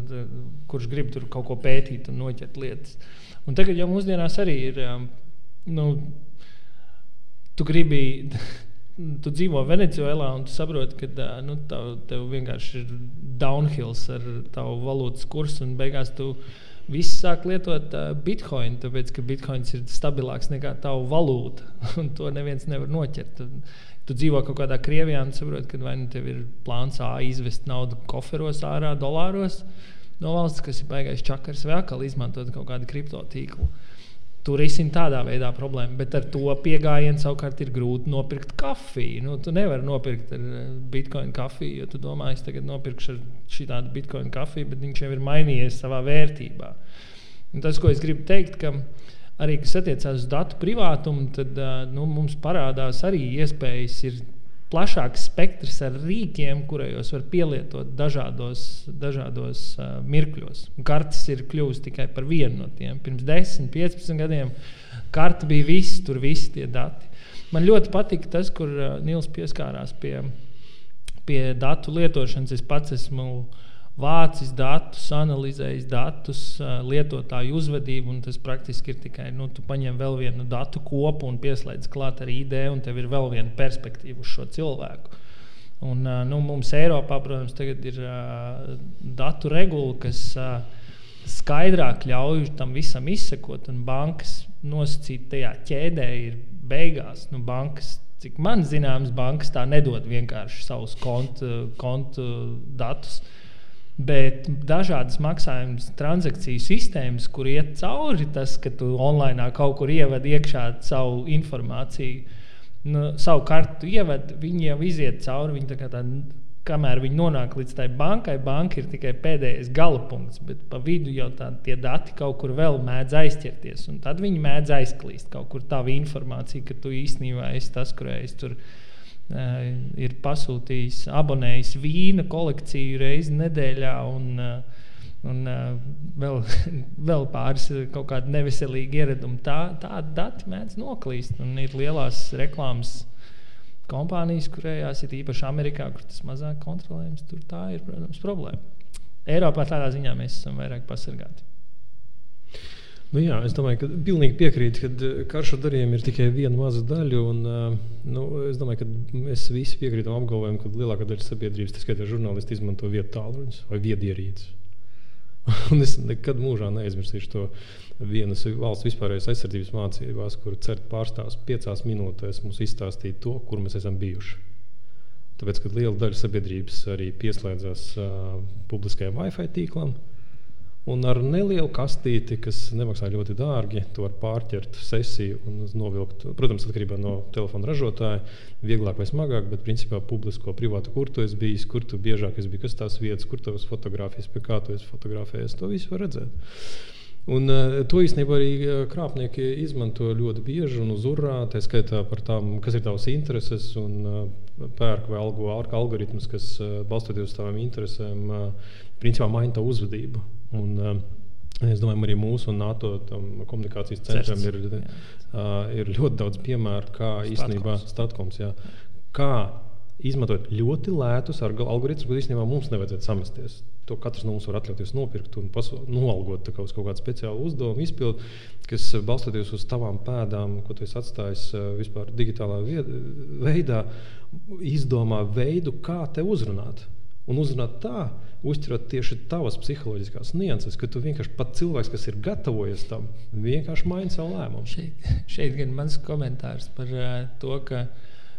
kurš grib tur kaut ko pētīt un noķert lietas. Un tagad jau mūsdienās arī ir. Um, nu, tu gribi, tu dzīvo Venecijā, un tu saproti, ka uh, nu, tev, tev vienkārši ir downhills ar tavu valūtas kursu, un beigās tu Visi sāk lietot uh, bitkoinu, tāpēc ka bitkoins ir stabilāks nekā tava valūta. To neviens nevar noķert. Tu, tu dzīvo kaut kādā Krievijā un saproti, ka vai nu tev ir plāns A izvest naudu koferos ārā, dolāros no valsts, kas ir baigais čakars, vai atkal izmantot kaut kādu kriptotīklu. Uh, Tur risina tādā veidā problēmu, bet ar to pieejamību savukārt ir grūti nopirkt kafiju. Nu, tu nevari nopirkt ar eh, bitkoinu kafiju, jo tu domā, es tagad nopirkšu šādu bitkoinu kafiju, bet viņš jau ir mainījies savā vērtībā. Un tas, ko es gribu teikt, ka arī kas attiecās uz datu privātumu, tad eh, nu, mums parādās arī iespējas plašāks spektrs ar rīkiem, kurajos var pielietot dažādos, dažādos uh, mirkļos. Kartes ir kļuvusi tikai par vienu no tiem. Pirms 10, 15 gadiem karta bija viss, tur visi tie dati. Man ļoti patika tas, kur uh, Nils pieskārās pie, pie datu lietošanas. Es pats esmu uh, vācis datus, analizējis datus, lietotāju uzvedību, tas praktiski ir tikai, nu, tu paņem vēl vienu datu kopu un pieslēdz klāt ar ID, un tev ir vēl viena perspektīva uz šo cilvēku. Un, nu, mums Eiropā, protams, ir uh, datu regula, kas uh, skaidrāk ļauj tam visam izsekot, un bankas nosacīt tajā ķēdē ir beigās. Nu, bankas, cik man zināms, bankas tā nedod vienkārši savus kontu, kontu datus. Bet dažādas maksājuma transakciju sistēmas, kur iet cauri tas, ka tu online kaut kur ievadi iekšā savu informāciju, nu, savu kartu ievadi, viņi jau iziet cauri. Viņi tā tā, kamēr viņi nonāk līdz tai bankai, banka ir tikai pēdējais gala punkts, bet pa vidu jau tā, tie dati kaut kur vēl mēdz aizķerties. Tad viņi mēdz aizklīst kaut kur tādu informāciju, ka tu īstenībā esi tas, kurais tur uh, ir pasūtījis, abonējis vīna kolekciju reizi nedēļā. Un, uh, un uh, vēl, vēl pāris kaut kādi neveselīgi ieradumi. Tā, tādi dati mēdz noklīst. Un ir lielās reklāmas kompānijas, kurējās ir īpaši Amerikā, kur tas mazāk kontrolējams. Tur tā ir, protams, problēma. Eiropā tādā ziņā mēs esam vairāk pasargāti. Nu jā, es domāju, ka pilnīgi piekrītu, ka eh, karšu darījumi ir tikai viena maza daļa. Un, eh, nu, es domāju, ka mēs visi piekrītam apgalvojumam, ka lielākā daļa sabiedrības, tas skaitā žurnālisti, izmanto vietu tālruņus vai viedierīces. un es nekad mūžā neaizmirsīšu to vienas valsts vispārējās aizsardzības mācībās, kur CERT pārstāvs piecās minūtēs mums izstāstīja to, kur mēs esam bijuši. Tāpēc, kad liela daļa sabiedrības arī pieslēdzās uh, publiskajam Wi-Fi tīklam, Un ar nelielu kastīti, kas nemaksā ļoti dārgi, to var pārķert sesiju un novilkt. Protams, atkarībā no telefona ražotāja, vieglāk vai smagāk, bet principā publisko, privātu, kur tu esi bijis, kur tu biežāk esi bijis, kas tās vietas, kur tavas fotografijas, pie kā tu esi fotografējies, to visu var redzēt. Un, uh, to īstenībā arī eh, krāpnieki izmanto ļoti bieži un uz urā, tā skaitā par tām, kas ir tavas intereses, un uh, pērk vai algo algoritmus, kas balstoties uz tavām interesēm, principā maina tavu uzvedību. Un, uh, Es domāju, arī mūsu un NATO komunikācijas centram ir, uh, ir ļoti daudz piemēru, kā īstenībā statkoms, jā, kā izmantot ļoti lētus algoritmus, ko īstenībā mums nevajadzētu samesties. To katrs no mums var atļauties nopirkt un noalgot uz kaut kādu speciālu uzdevumu, izpildu, kas balstoties uz tavām pēdām, ko tu esi atstājis vispār digitālā veidā, izdomā veidu, kā te uzrunāt un uzrunāt tā, uztverot tieši tavas psiholoģiskās nianses, ka tu vienkārši pat cilvēks, kas ir gatavojies tam, vienkārši maina savu lēmumu. Šeit, šeit gan mans komentārs par uh, to, ka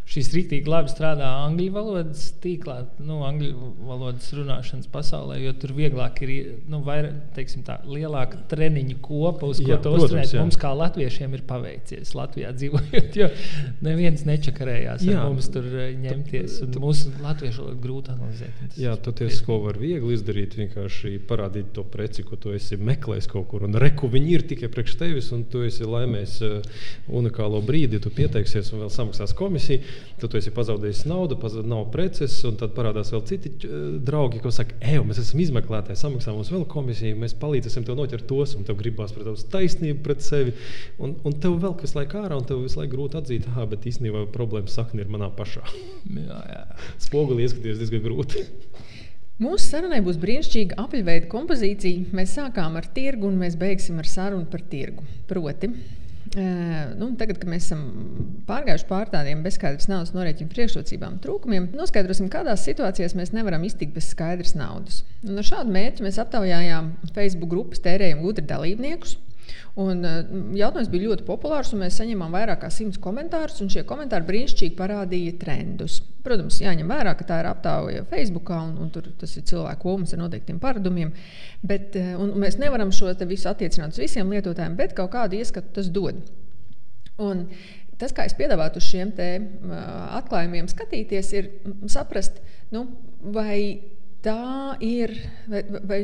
šis rīktīgi labi strādā angļu valodas tīklā, nu, angļu valodas runāšanas pasaulē, jo tur vieglāk ir nu, vairāk, teiksim, tā lielāka treniņu kopa, uz ko jā, to uzturēt. Mums kā latviešiem ir paveicies Latvijā dzīvojot, jo neviens nečakarējās jā, mums tur eh, ņemties, un tu, mūsu latviešu valodu grūti analizēt. Jā, toties, ko var viegli izdarīt, vienkārši parādīt to preci, ko tu esi meklējis kaut kur, un reku viņi ir tikai priekš tevis, un tu esi laimējis uh, unikālo brīdi, tu pieteiksies un vēl samaksās komisiju tad tu esi pazaudējis naudu, pazud, nav preces, un tad parādās vēl citi draugi, kas saka, ej, mēs esam izmeklētāji, samaksā mums vēl komisiju, mēs palīdzēsim tev noķert tos, un tev gribās pret tavas taisnību pret sevi, un, un tev vēl visu laiku ārā, un tev visu laiku grūti atzīt, ah, bet īstenībā problēma sakne ir manā pašā. jā, jā. Spoguli ieskaties diezgan grūti. Mūsu sarunai būs brīnišķīga apaļveida kompozīcija. Mēs sākām ar tirgu un mēs beigsim ar sarunu par tirgu. Proti, Nu, tagad, kad mēs esam pārgājuši pār tādiem bezskaidras naudas norēķinu priekšrocībām, trūkumiem, noskaidrosim, kādās situācijās mēs nevaram iztikt bez skaidras naudas. Un ar šādu mērķi mēs aptaujājām Facebook grupas tērējumu gudri dalībniekus. Un, uh, jautājums bija ļoti populārs, un mēs saņēmām vairāk kā simts komentārus. Šie komentāri brīnišķīgi parādīja trendus. Protams, jāņem vērā, ka tā ir aptauja Facebook, un, un tur tas ir cilvēku komas ar noteiktiem paradumiem. Bet, uh, mēs nevaram šo visu attiecināt uz visiem lietotājiem, bet kaut kādu ieskatu tas dod. Un tas, kā es piedāvātu uz šiem te, uh, atklājumiem skatīties, ir saprast, nu, vai tā ir, vai, vai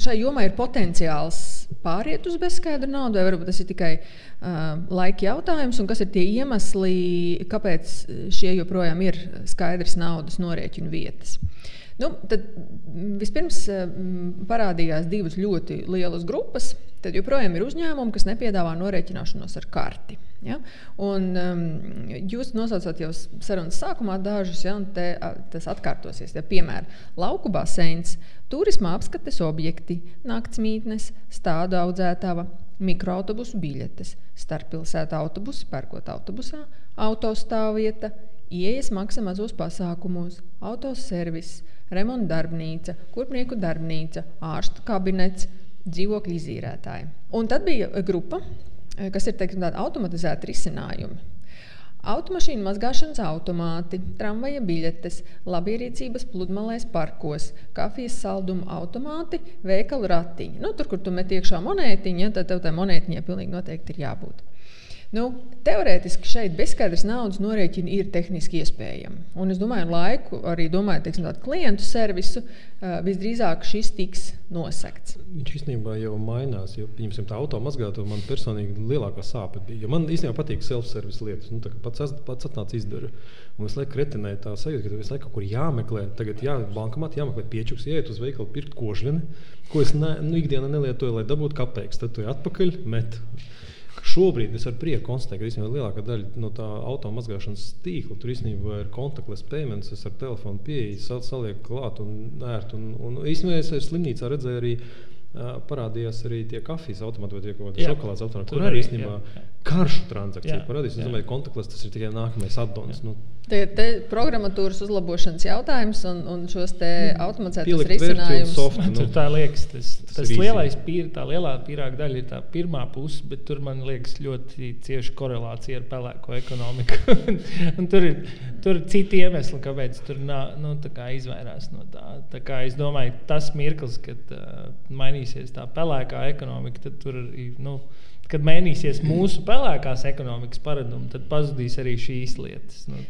šai jomai ir potenciāls pāriet uz bezskaidru naudu, vai varbūt tas ir tikai uh, laika jautājums, un kas ir tie iemesli, kāpēc šie joprojām ir skaidrs naudas norēķinu vietas. Nu, tad vispirms uh, parādījās divas ļoti lielas grupas. Tad joprojām ir uzņēmumi, kas nepiedāvā norēķināšanos ar karti. Ja? Un, um, jūs nosaucāt jau sarunas sākumā dažus, ja, un te, tas atkārtosies. Ja, piemēram, lauku baseins, turisma apskates objekti, naktsmītnes, stādu audzētava, mikroautobusu biļetes, starppilsētu autobusi, pērkot autobusā, autostāvvieta, ieejas maksa mazos pasākumos, autoservis, remonta darbnīca, kurpnieku darbnīca, ārstu kabinets, dzīvokļu izīrētāji. Un tad bija grupa, Eh, kas ir teiksim, automatizēti risinājumi. Automašīnu mazgāšanas automāti, tramvaja biļetes, labierīcības pludmalēs, parkos, kafijas salduma automāti, veikalu ratiņi. Nu, tur, kur tu met iekšā monētiņu, ja, tad tev tai monētiņai pilnīgi noteikti ir jābūt. Nu, teorētiski šeit bezskaidrs naudas norēķini ir tehniski iespējami. Un es domāju, laiku arī domāju, teiksim, tādu klientu servisu visdrīzāk šis tiks nosekts. Viņš īstenībā jau mainās. Jo, piemēram, tā automātiskā man personīgi lielākā sāpe bija. Man īstenībā patīk self-service lietas. Nu, pats pats atnāca izdarīt. Un es laiku kretinēju tā sajūta, ka visu laiku kaut kur jāmeklē. Tagad jā, bankomatā jāmeklē piečuks, iet uz veikalu, pirkt kožļini, ko es ne, nu, ikdienā nelietoju, lai dabūtu kapeiks. Tad tu atpakaļ met. Šobrīd es ar prieku konstatēju, ka īstenībā lielākā daļa no tā automātiskās tīkla tur īstenībā ir kontaktless payments. Es ar telefonu pieeju, salieku klāt un ērtu. Un, un īstenībā es slimnīcā redzēju arī Uh, parādījās arī tie kafijas automāti vai kaut kādi šokolādes automāti, kur arī īstenībā karšu transakciju parādījās. Es domāju, ka kontaktless tas ir tikai nākamais addons. Nu, Tie ir programmatūras uzlabošanas jautājums un, un šos automatizētos risinājumus. Nu, tur tā liekas, tas, tas, tas lielais pīr, tā lielā pīrāga daļa ir tā pirmā puse, bet tur man liekas ļoti cieša korelācija ar pelēko ekonomiku. un tur ir, tur ir citi iemesli, kāpēc tur nā, nu, izvairās no tā. tā kā es domāju, tas mirklis, kad uh, mainīsies tā pelēkā ekonomika, tad tur ir. Nu, kad mainīsies mūsu pelēkās ekonomikas paradumi, tad pazudīs arī šīs lietas. Nu,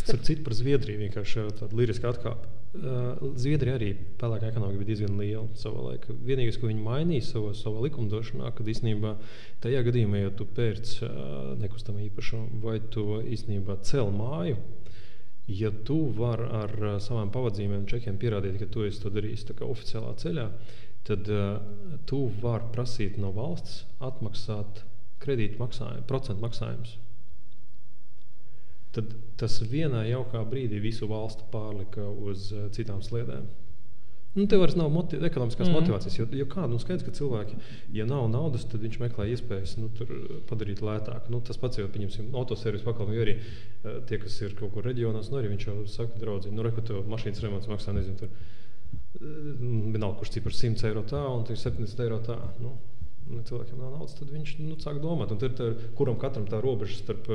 Starp citu, par Zviedriju vienkārši tāda liriska atkāpe. Uh, Zviedrija arī pelēkā ekonomika bija diezgan liela savā laikā. Vienīgais, ko viņi mainīja savā, savā likumdošanā, kad īstenībā tajā gadījumā, ja tu pērc uh, nekustamā īpašumu vai tu īstenībā cel māju, ja tu vari ar uh, savām pavadzīmēm, čekiem pierādīt, ka tu esi to darījis oficiālā ceļā, tad uh, tu vari prasīt no valsts atmaksāt kredītu maksājumu, procentu maksājumus. Tad tas vienā jaukā brīdī visu valstu pārlika uz uh, citām sliedēm. Nu, tev vairs nav motiv ekonomiskās mm -hmm. motivācijas. Jo, jo kāda nu, skaidrs, ka cilvēki, ja nav naudas, tad viņš meklē iespējas nu, padarīt lētāk. Nu, tas pats jau pieņemsim autoservis pakalpojumu, arī uh, tie, kas ir kaut kur reģionos, nu, arī viņš jau saka, draugi, nu, reku, tev mašīnas remonts maksā, nezinu, tur vienalga, kurš cipars 100 eiro tā un 70 eiro tā. Nu, cilvēkiem nav naudas, tad viņš nu, sāk domāt, tad, kuram katram tā robeža starp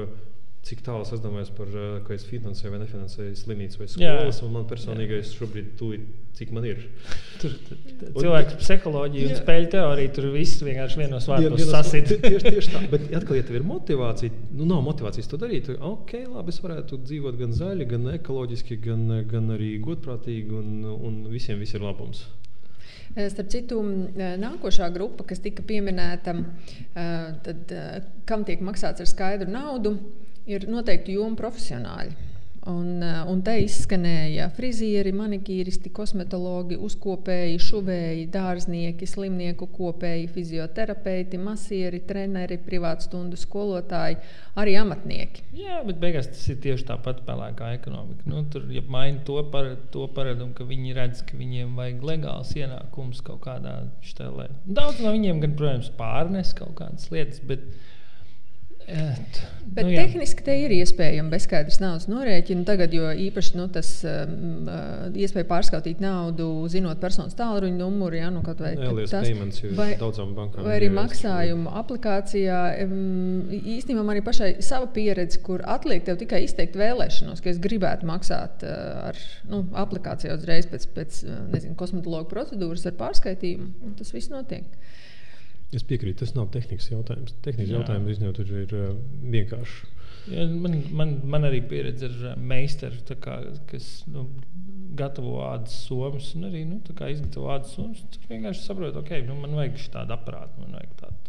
cik tālu es domāju par to, ka es finansēju vai nefinansēju slimnīcu vai skolas. Man personīgais šobrīd tūlīt, cik man ir. Tur cilvēks psiholoģija un spēļu teorija, tur viss vienkārši vienos vārdos sasit. Tieši, tieši tā, bet atkal, ja tev ir motivācija, nu nav motivācijas to darīt, tad ok, labi, es varētu dzīvot gan zaļi, gan ekoloģiski, gan, gan arī godprātīgi un, un visiem viss ir labums. Starp citu, nākošā grupa, kas tika pieminēta, tad, kam tiek maksāts ar skaidru naudu, ir noteikti joma profesionāļi. Un, eh, un te izskanēja frizieri, manikīristi, kosmetologi, uzkopēji, šuvēji, dārznieki, slimnieku kopēji, fizioterapeiti, masieri, treneri, privātstundu skolotāji, arī amatnieki. Jā, bet beigās tas ir tieši tāpat pelēkā ekonomika. Nu, tur ja maina to, par, to paradumu, ka viņi redz, ka viņiem vajag legāls ienākums kaut kādā štelē. Daudz no viņiem, gan, protams, pārnes kaut kādas lietas, bet Bet nu, jā. tehniski te ir iespējama bezskaidrs naudas norēķina. Tagad, jo īpaši nu, tas um, uh, iespēja pārskautīt naudu, zinot personas tālruņa numuru, ja, nu, vai, tas, vai, vai arī maksājumu aplikācijā. Um, īstenībā man ir pašai sava pieredze, kur atliek tev tikai izteikt vēlēšanos, ka es gribētu maksāt uh, ar nu, aplikācijā uzreiz pēc, pēc uh, nezinu, kosmetologa procedūras ar pārskaitījumu. Tas viss notiek. Es piekrītu, tas nav tehnikas jautājums. Tehnikas jautājums tur ir uh, vienkārši. Ja, man, man, man arī pieredze ar uh, meistaru, kā, kas nu, gatavo ādas somas, un arī nu, izgatavo ādas somas. Tur vienkārši saprotu, ok, nu, man vajag tādu aparātu, man vajag tādu.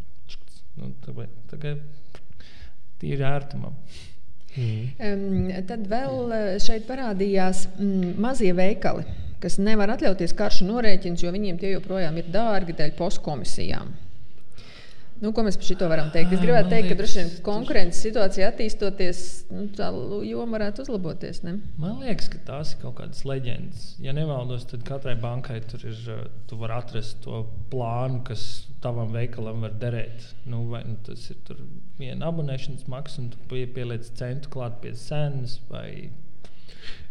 Nu, tā, tā kā tīri ērtumam. Mm. Um, tad vēl šeit parādījās mm, mazie veikali, kas nevar atļauties karšu norēķinus, jo viņiem tie joprojām ir dārgi dēļ postkomisijām. Nu, ko mēs par šo varam teikt? Es gribētu teikt, ka droši vien konkurences situācija attīstoties, nu, tā joma varētu uzlaboties. Ne? Man liekas, ka tās ir kaut kādas leģendas. Ja nemaldos, tad katrai bankai tur ir, eh, tu vari atrast to plānu, kas tavam veikalam var derēt. Nu, vai nu, tas ir viena abonēšanas maksa, un tu pie, pieliec centu klāt pie cenas.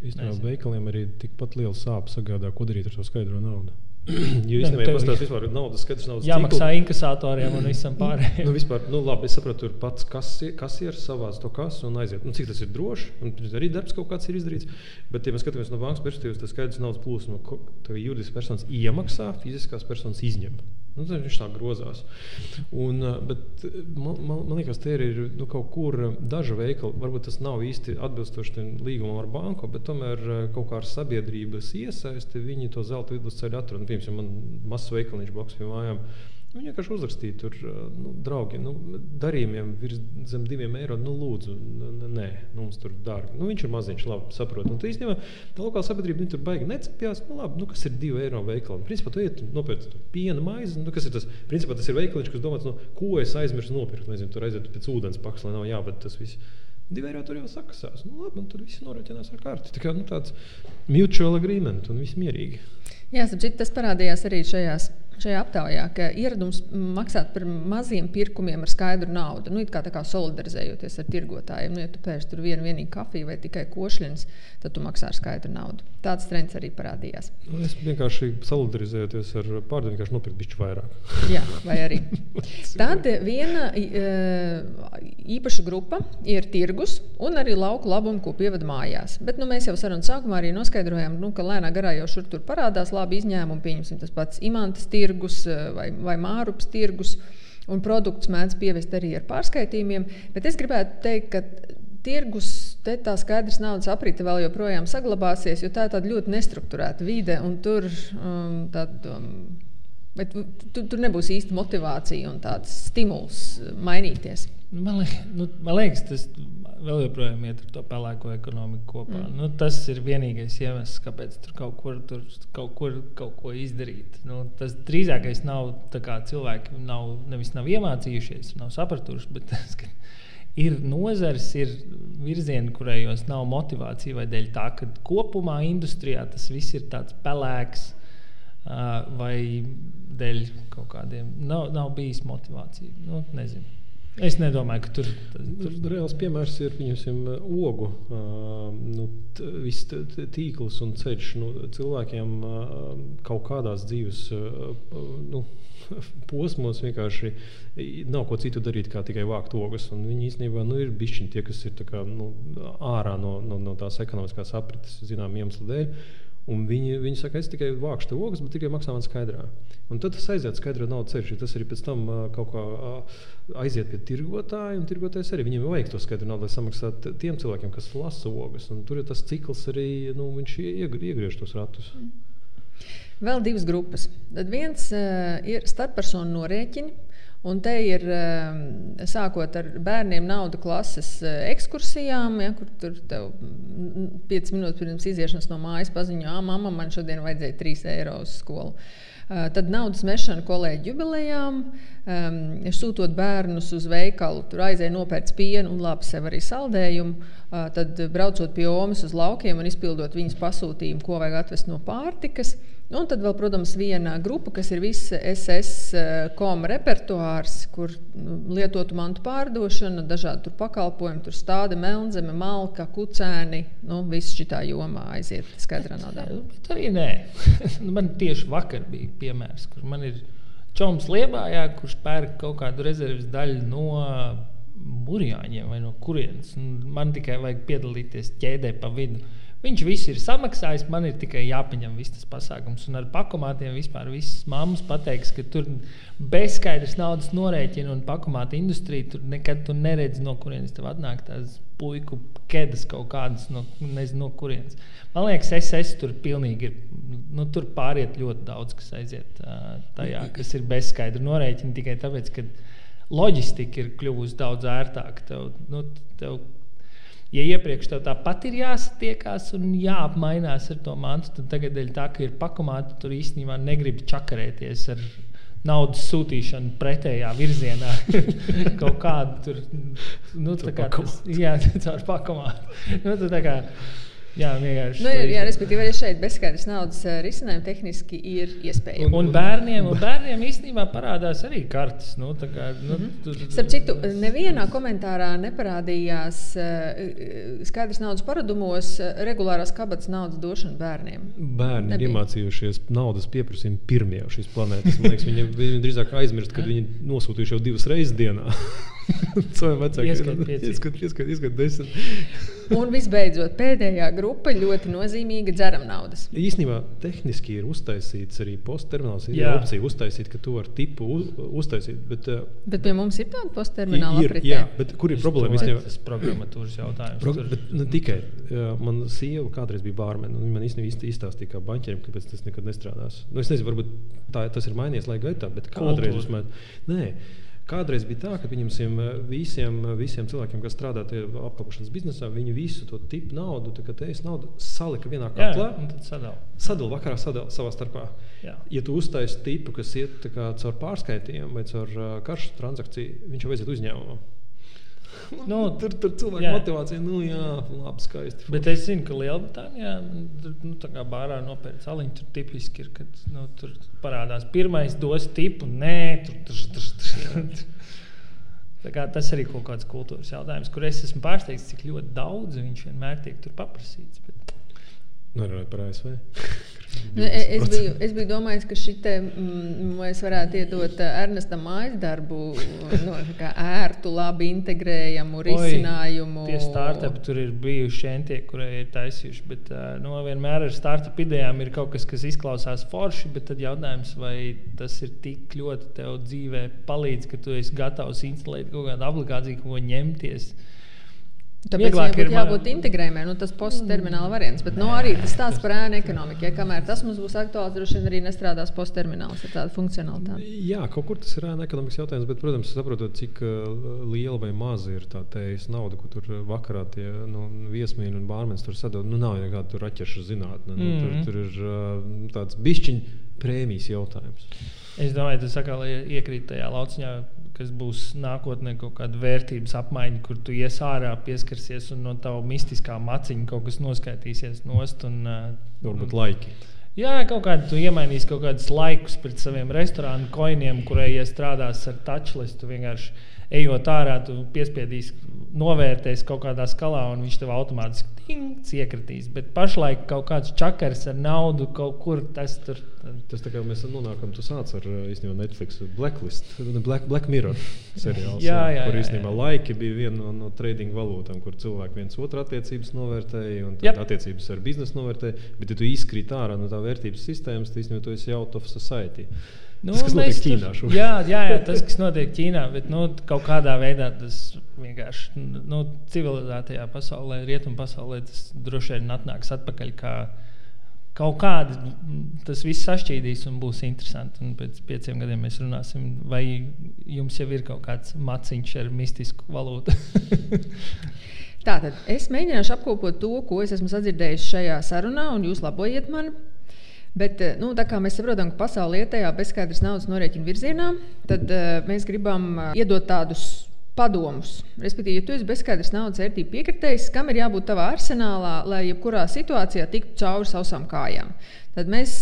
Īstenībā veikaliem arī tikpat liela sāpe sagādā, ko darīt ar to skaidro naudu. Jo īstenībā, ja pastāstīs vispār naudas skatījums, naudas jāmaksā ciklu. inkasatoriem un visam pārējiem. nu, vispār, nu, labi, es saprotu, tur pats kasieris savāc to kasu un aiziet. Nu, cik tas ir droši, un arī darbs kaut kāds ir izdarīts. Bet, ja mēs skatāmies no bankas perspektīvas, tad skaidrs naudas plūsma, ko juridiskas personas iemaksā, fiziskās personas izņem. Nu, viņš tā grozās. Un, bet man, man, man liekas, tie ir nu, kaut kur daži veikali. Varbūt tas nav īsti atbilstoši līgumam ar banku, bet tomēr kaut kā ar sabiedrības iesaisti viņi to zelta vidusceļu atrod. Nu, piemēram, man mazs veikaliņš blakus pie mājām. Viņi vienkārši uzrakstīja, tur, nu, draugi, nu, darījumiem zem diviem eiro. Nu, lūdzu, nē, nu, mums tur dārgi. Nu, viņš ir maziņš, labi saprot. Un, tu, īstenībā, tā lokāla sabiedrība tur baigi necepjās. Nu, labi, nu, kas ir divi eiro veikali? Principā, tu iet nopērc piena maizi. Nu, kas ir tas? Principā, tas ir veikaliņš, kas domāts, nu, ko es aizmirsu nopirkt. Nezinu, tur aiziet pēc ūdens pakas, lai nav jāved tas viss. Divi eiro tur jau sakasās. Nu, labi, un tur viss norēķinās ar karti. Tā kā nu, tāds mutual agreement un viss mierīgi. Jā, sapratu, tas parādījās arī šajās šajā aptaujā, ka ieradums maksāt par maziem pirkumiem ar skaidru naudu, nu, kā, kā solidarizējoties ar tirgotājiem. Nu, ja tu pērci tur vienu vienīgu kafiju vai tikai košļiņas, tad tu maksā ar skaidru naudu. Tāds trends arī parādījās. Nu, es vienkārši solidarizējoties ar pārdevēju, vienkārši nopirku bišķi vairāk. Jā, vai arī. Tad viena īpaša grupa ir tirgus un arī lauku labumu, ko pievada mājās. Bet nu, mēs jau sarunas sākumā arī noskaidrojām, nu, ka lēnā garā jau šur tur parādās labi izņēmumi. Pieņemsim tas pats imantas tirgus tirgus eh, vai, vai mārups tirgus. Un produkts mēdz pievest arī ar pārskaitījumiem. Bet es gribētu teikt, ka tirgus, te tā skaidrs naudas aprite vēl joprojām saglabāsies, jo tā ir tāda ļoti nestruktūrēta vide. Tur, um, tād, um, bet tu, tur nebūs īsta motivācija un tāds stimuls mainīties. Man, liek, nu, man liekas, tas vēl joprojām iet ar to pelēko ekonomiku kopā. Mm. Nu, tas ir vienīgais iemesls, kāpēc tur kaut kur, tur kaut, kur, kaut ko izdarīt. Nu, tas drīzākais nav kā cilvēki nav, nevis nav iemācījušies, nav sapratuši, bet tas, ka ir nozars, ir virzieni, kurējos nav motivācija vai dēļ tā, ka kopumā industrijā tas viss ir tāds pelēks. Vai dēļ kaut kādiem nav, nav bijis motivācija. Nu, nezinu. Es nedomāju, ka tur ir reāls piemērs. Ir viņam ogu uh, nu, viss tīkls un ceļš nu, cilvēkiem uh, kaut kādās dzīves uh, nu, posmos vienkārši nav ko citu darīt, kā tikai vākt ogas. Un viņi īstenībā nu, ir bišķiņi tie, kas ir kā, nu, ārā no, no, no tās ekonomiskās aprites, zinām, iemeslu dēļ. Un viņi, viņi saka, es tikai vākšu to ogas, bet tikai maksā man skaidrā. Un tad tas aiziet skaidrā naudas ceļš. Tas arī pēc tam kaut kā aiziet pie tirgotāja, un tirgotājs arī viņiem vajag to skaidru naudu, lai samaksātu tiem cilvēkiem, kas lasa ogas. Un tur ir tas cikls arī, nu, viņš iegriež tos ratus. Vēl divas grupas. Tad viens uh, ir starppersonu norēķini. Un te ir ehm, sākot ar bērniem naudu klases eh, ekskursijām, ja, kur tur tev 5 minūtes pirms iziešanas no mājas paziņo, ah, mamma, man šodien vajadzēja 3 eiro uz skolu. Tad naudas mešana kolēģi jubilejām, um, sūtot bērnus uz veikalu, tur aizēja nopērts pienu un labi sev arī saldējumu. Uh, tad braucot pie omas uz laukiem un izpildot viņas pasūtījumu, ko vajag atvest no pārtikas. Uh, Un tad vēl, protams, viena grupa, kas ir visa SS.com repertuārs, kur nu, lietotu mantu pārdošana, dažādi pakalpojumi, tur stāda melnzeme, malka, kucēni. Nu, viss šī jomā aiziet skaidrā naudā. Bet arī nē. Nu, man tieši vakar bija piemērs, kur man ir čoms Liebājā, kurš pērk kaut kādu rezerves daļu no burjāņiem vai no kurienes. Man tikai vajag piedalīties ķēdē pa vidu. Viņš viss ir samaksājis, man ir tikai jāpaņem viss tas pasākums. Un ar pakomātiem vispār visas mammas pateiks, ka tur bezskaidrs naudas norēķina un pakomāta industrija. Tur nekad tu neredzi, no kurienes tev atnāk tās puiku kedas kaut kādas, no, nezinu, no kurienes. Man liekas, SS tur pilnīgi ir. Nu, tur pāriet ļoti daudz, kas aiziet tajā, kas ir bezskaidra norēķina tikai tāpēc, ka loģistika ir kļuvusi daudz ērtāka. Tev, nu, tev ja iepriekš tev tāpat ir jāsatiekās un jāapmainās ar to mantu, tad tagad, tā, ka ir pakomāti, tur īstenībā negribi čakarēties ar naudas sūtīšanu pretējā virzienā. Kaut kādu tur, nu, tā kā tas, jā, caur pakomātu. Nu, tā kā, Jā, vienkārši. Nu, jā, jā, respektīvi, arī šeit bezskaidrs naudas uh, risinājumi tehniski ir iespējami. Un, un bērniem, un bērniem īstenībā parādās arī kartes. Nu, kā, nu, mm -hmm. tur... Starp citu, nevienā komentārā neparādījās uh, skaidrs naudas paradumos uh, regulārās kabatas naudas došana bērniem. Bērni Nebija. ir iemācījušies naudas pieprasījumu pirmie šīs planētas. Man liekas, viņi, viņi drīzāk aizmirst, ka viņi nosūtījuši jau divas reizes dienā. Saviem vecākiem pieci. Ieskat, ieskat, ieskat desmit. Un visbeidzot, pēdējā grupa ļoti nozīmīga dzeram naudas. Īsnībā tehniski ir uztaisīts arī posttermināls. Ir Jā. opcija uztaisīt, ka to var tipu uz, uztaisīt. Bet, uh, Bet pie mums ir tāda posttermināla ir, apritē. jā, bet kur ir problēma? Tas Īstenībā, ir programmatūras jautājums. Pro, Tur- bet ne tikai. Jā, Man sieva kādreiz bija bārmene. Viņa man īstenībā izstāstīja, kā banķerim, kāpēc tas nekad nestrādās. Nu, es nezinu, varbūt tā, tas ir mainījies laika gaitā, bet kādreiz Kultūra. vismaz. Nē, Kādreiz bija tā, ka visiem, visiem cilvēkiem, kas strādā tajā apkalpošanas biznesā, viņi visu to tipu naudu, tā kā tējas naudu, salika vienā katlā. Sadala vakarā, sadala savā starpā. Jā. Ja tu uztaisīsi tipu, kas iet kā caur pārskaitījumu vai caur karšu transakciju, viņš jau aiziet uzņēmumam. Nu, tur tur cilvēku jā. motivācija, nu jā, labi, skaisti. Bet es zinu, ka Lielbritānijā tur, nu, tā kā bārā nopērts aliņu, tur tipiski ir, kad nu, tur parādās pirmais dos tipu, nē, tur, tur, tur, tur, tur. Tā kā Tas arī kaut kāds kultūras jautājums, kur es esmu pārsteigts, cik ļoti daudz viņš vienmēr tiek tur paprasīts. Bet... Nerunājot par ASV. Nu, e- es, biju, es biju domājis, ka šitie, mm, mēs varētu iedot ā, Ernestam mājas darbu, no, kā ērtu, labi integrējamu risinājumu. Tie startupi tur ir bijuši entie, kurai ir taisījuši. Bet ā, nu, vienmēr ar startup idejām ir kaut kas, kas izklausās forši, bet tad jautājums, vai tas ir tik ļoti tev dzīvē palīdz, ka tu esi gatavs instalēt kaut kādu aplikāciju, ko ņemties. Tāpēc Vieglāk viņam ir jābūt integrējumai, nu, tas posttermināla variants. Bet nu, arī tas tāds par ēnu ekonomiku. Ja, kamēr tas mums būs aktuāls, droši vien arī nestrādās posttermināls ar tādu funkcionalitāti. Jā, kaut kur tas ir ēna ekonomikas jautājums, bet, protams, saprotot, cik uh, liela vai maza ir tā tējas nauda, ko tur uh, vakarā tie nu, viesmīļi un bārmenis tur sadod. Nu, nav nekāda tur raķešu zinātne. Nu, tur, Mhm. tur ir uh, tāds bišķiņu prēmijas jautājums. Es domāju, tas atkal ie- iekrīt tajā lauciņā, kas būs nākotnē kaut kāda vērtības apmaiņa, kur tu ies ārā, pieskarsies un no tava mistiskā maciņa kaut kas noskaitīsies nost. Un, Varbūt laiki. Jā, kaut kādā tu iemainīsi kaut kādus laikus pret saviem restorānu koiniem, kurai ja strādās ar touchless. Tu vienkārši ejot ārā, tu piespiedīsi, novērtēsi kaut kādā skalā, un viņš tev automātiski ting, iekritīs. Bet pašlaik kaut kāds čakars ar naudu kaut kur tas tur. Tas tā kā mēs nonākam, tu sāc ar īstenībā Netflix Blacklist, Black, Black Mirror seriāls, Jā, jā, kur jā, īstenībā jā. laiki bija viena no, no trading valūtām, kur cilvēki viens otru attiecības novērtēja un Jep. attiecības ar biznesu novērtēja, bet ja tu izkrīt ārā no tā vērtības sistēmas, tad īstenībā tu esi out of society. Nu, tas, kas notiek mēs tur- Ķīnā šobrīd. Jā, jā, jā, tas, kas notiek Ķīnā, bet nu, kaut kādā veidā tas vienkārši nu, civilizētajā pasaulē, rietumu pasaulē, tas droši vien atnāks atpakaļ. Kā kaut kādi tas viss sašķīdīs un būs interesanti. Un pēc pieciem gadiem mēs runāsim, vai jums jau ir kaut kāds maciņš ar mistisku valūtu. Tātad es mēģināšu apkopot to, ko es esmu sadzirdējis šajā sarunā, un jūs labojiet mani. Bet, eh, nu, tā kā mēs saprotam, ka pasaule iet tajā bezskaidras naudas norēķina virzienā, tad uh, mēs gribam uh, iedot tādus padomus. Respektīvi, ja tu esi bezskaidras naudas vērtību piekritējis, kam ir jābūt tavā arsenālā, lai jebkurā situācijā tiktu cauri sausām kājām. Tad mēs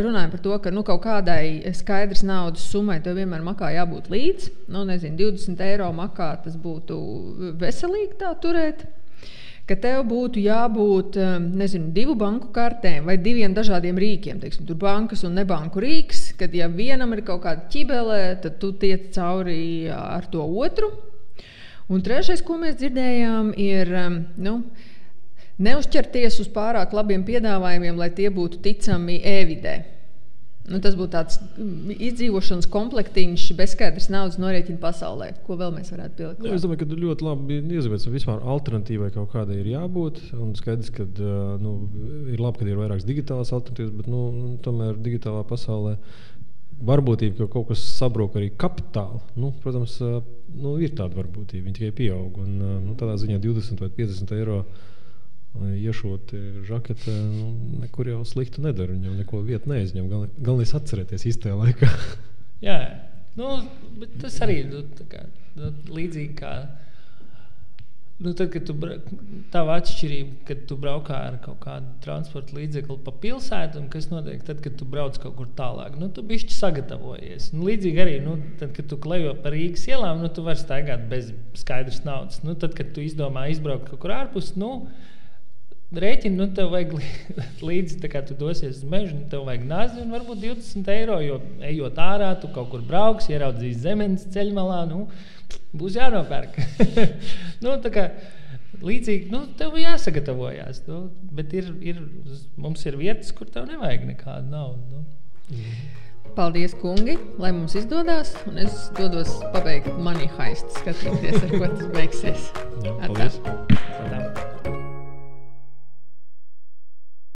runājam par to, ka nu, kaut kādai skaidras naudas summai tev vienmēr makā jābūt līdzi. Nu, nezinu, 20 eiro makā tas būtu veselīgi tā turēt ka tev būtu jābūt um, nezinu, divu banku kartēm vai diviem dažādiem rīkiem. Teiksim, tur bankas un nebanku rīks, kad ja vienam ir kaut kāda ķibele, tad tu tiec cauri ar to otru. Un trešais, ko mēs dzirdējām, ir um, nu, neuzķerties uz pārāk labiem piedāvājumiem, lai tie būtu ticami e-vidē. Nu, tas būtu tāds mm, izdzīvošanas komplektiņš, bezskaidrs naudas norēķina pasaulē. Ko vēl mēs varētu pielikt? Nu, es domāju, ka ļoti labi iezīmēts, ka vispār alternatīvai kaut kādai ir jābūt. Un skaidrs, ka nu, ir labi, ka ir vairākas digitālas alternatīvas, bet nu, tomēr digitālā pasaulē varbūtība, ka kaut kas sabrūk arī kapitāli. Nu, protams, nu, ir tāda varbūtība, viņa tikai pieaug. Un, nu, tādā ziņā 20 vai 50 eiro. Iešot žaketi, nu, nekur jau sliktu nedara. Viņam neko vietu neaizņem. Gal- Galvenais atcerēties īstajā laikā. jā, nu, bet tas arī ir nu, kā, nu, līdzīgi kā. Nu, tad, kad tu tā atšķirība, kad tu braukā ar kaut kādu transporta līdzekli pa pilsētu, un kas notiek tad, kad tu brauc kaut kur tālāk, nu, tu bišķi sagatavojies. Nu, līdzīgi arī, nu, tad, kad tu klejo pa Rīgas ielām, nu, tu vari staigāt bez skaidras naudas. Nu, tad, kad tu izdomā izbraukt kaut kur ārpus, nu, rēķini, nu, tev vajag līdzi, tā kā tu dosies uz mežu, nu, tev vajag nazi un varbūt 20 eiro, jo ejot ārā, tu kaut kur brauks, ieraudzīs zemes ceļmalā, nu, būs jānopērk. nu, kā līdzīgi, nu, tev jāsagatavojās, nu, bet ir, ir, mums ir vietas, kur tev nevajag nekādu naudu. Nu. Mm. Paldies, kungi, lai mums izdodas. Es dodos pabeigt mani haistu, skatīties, ar ko tas beigsies. Jā, paldies! Atā.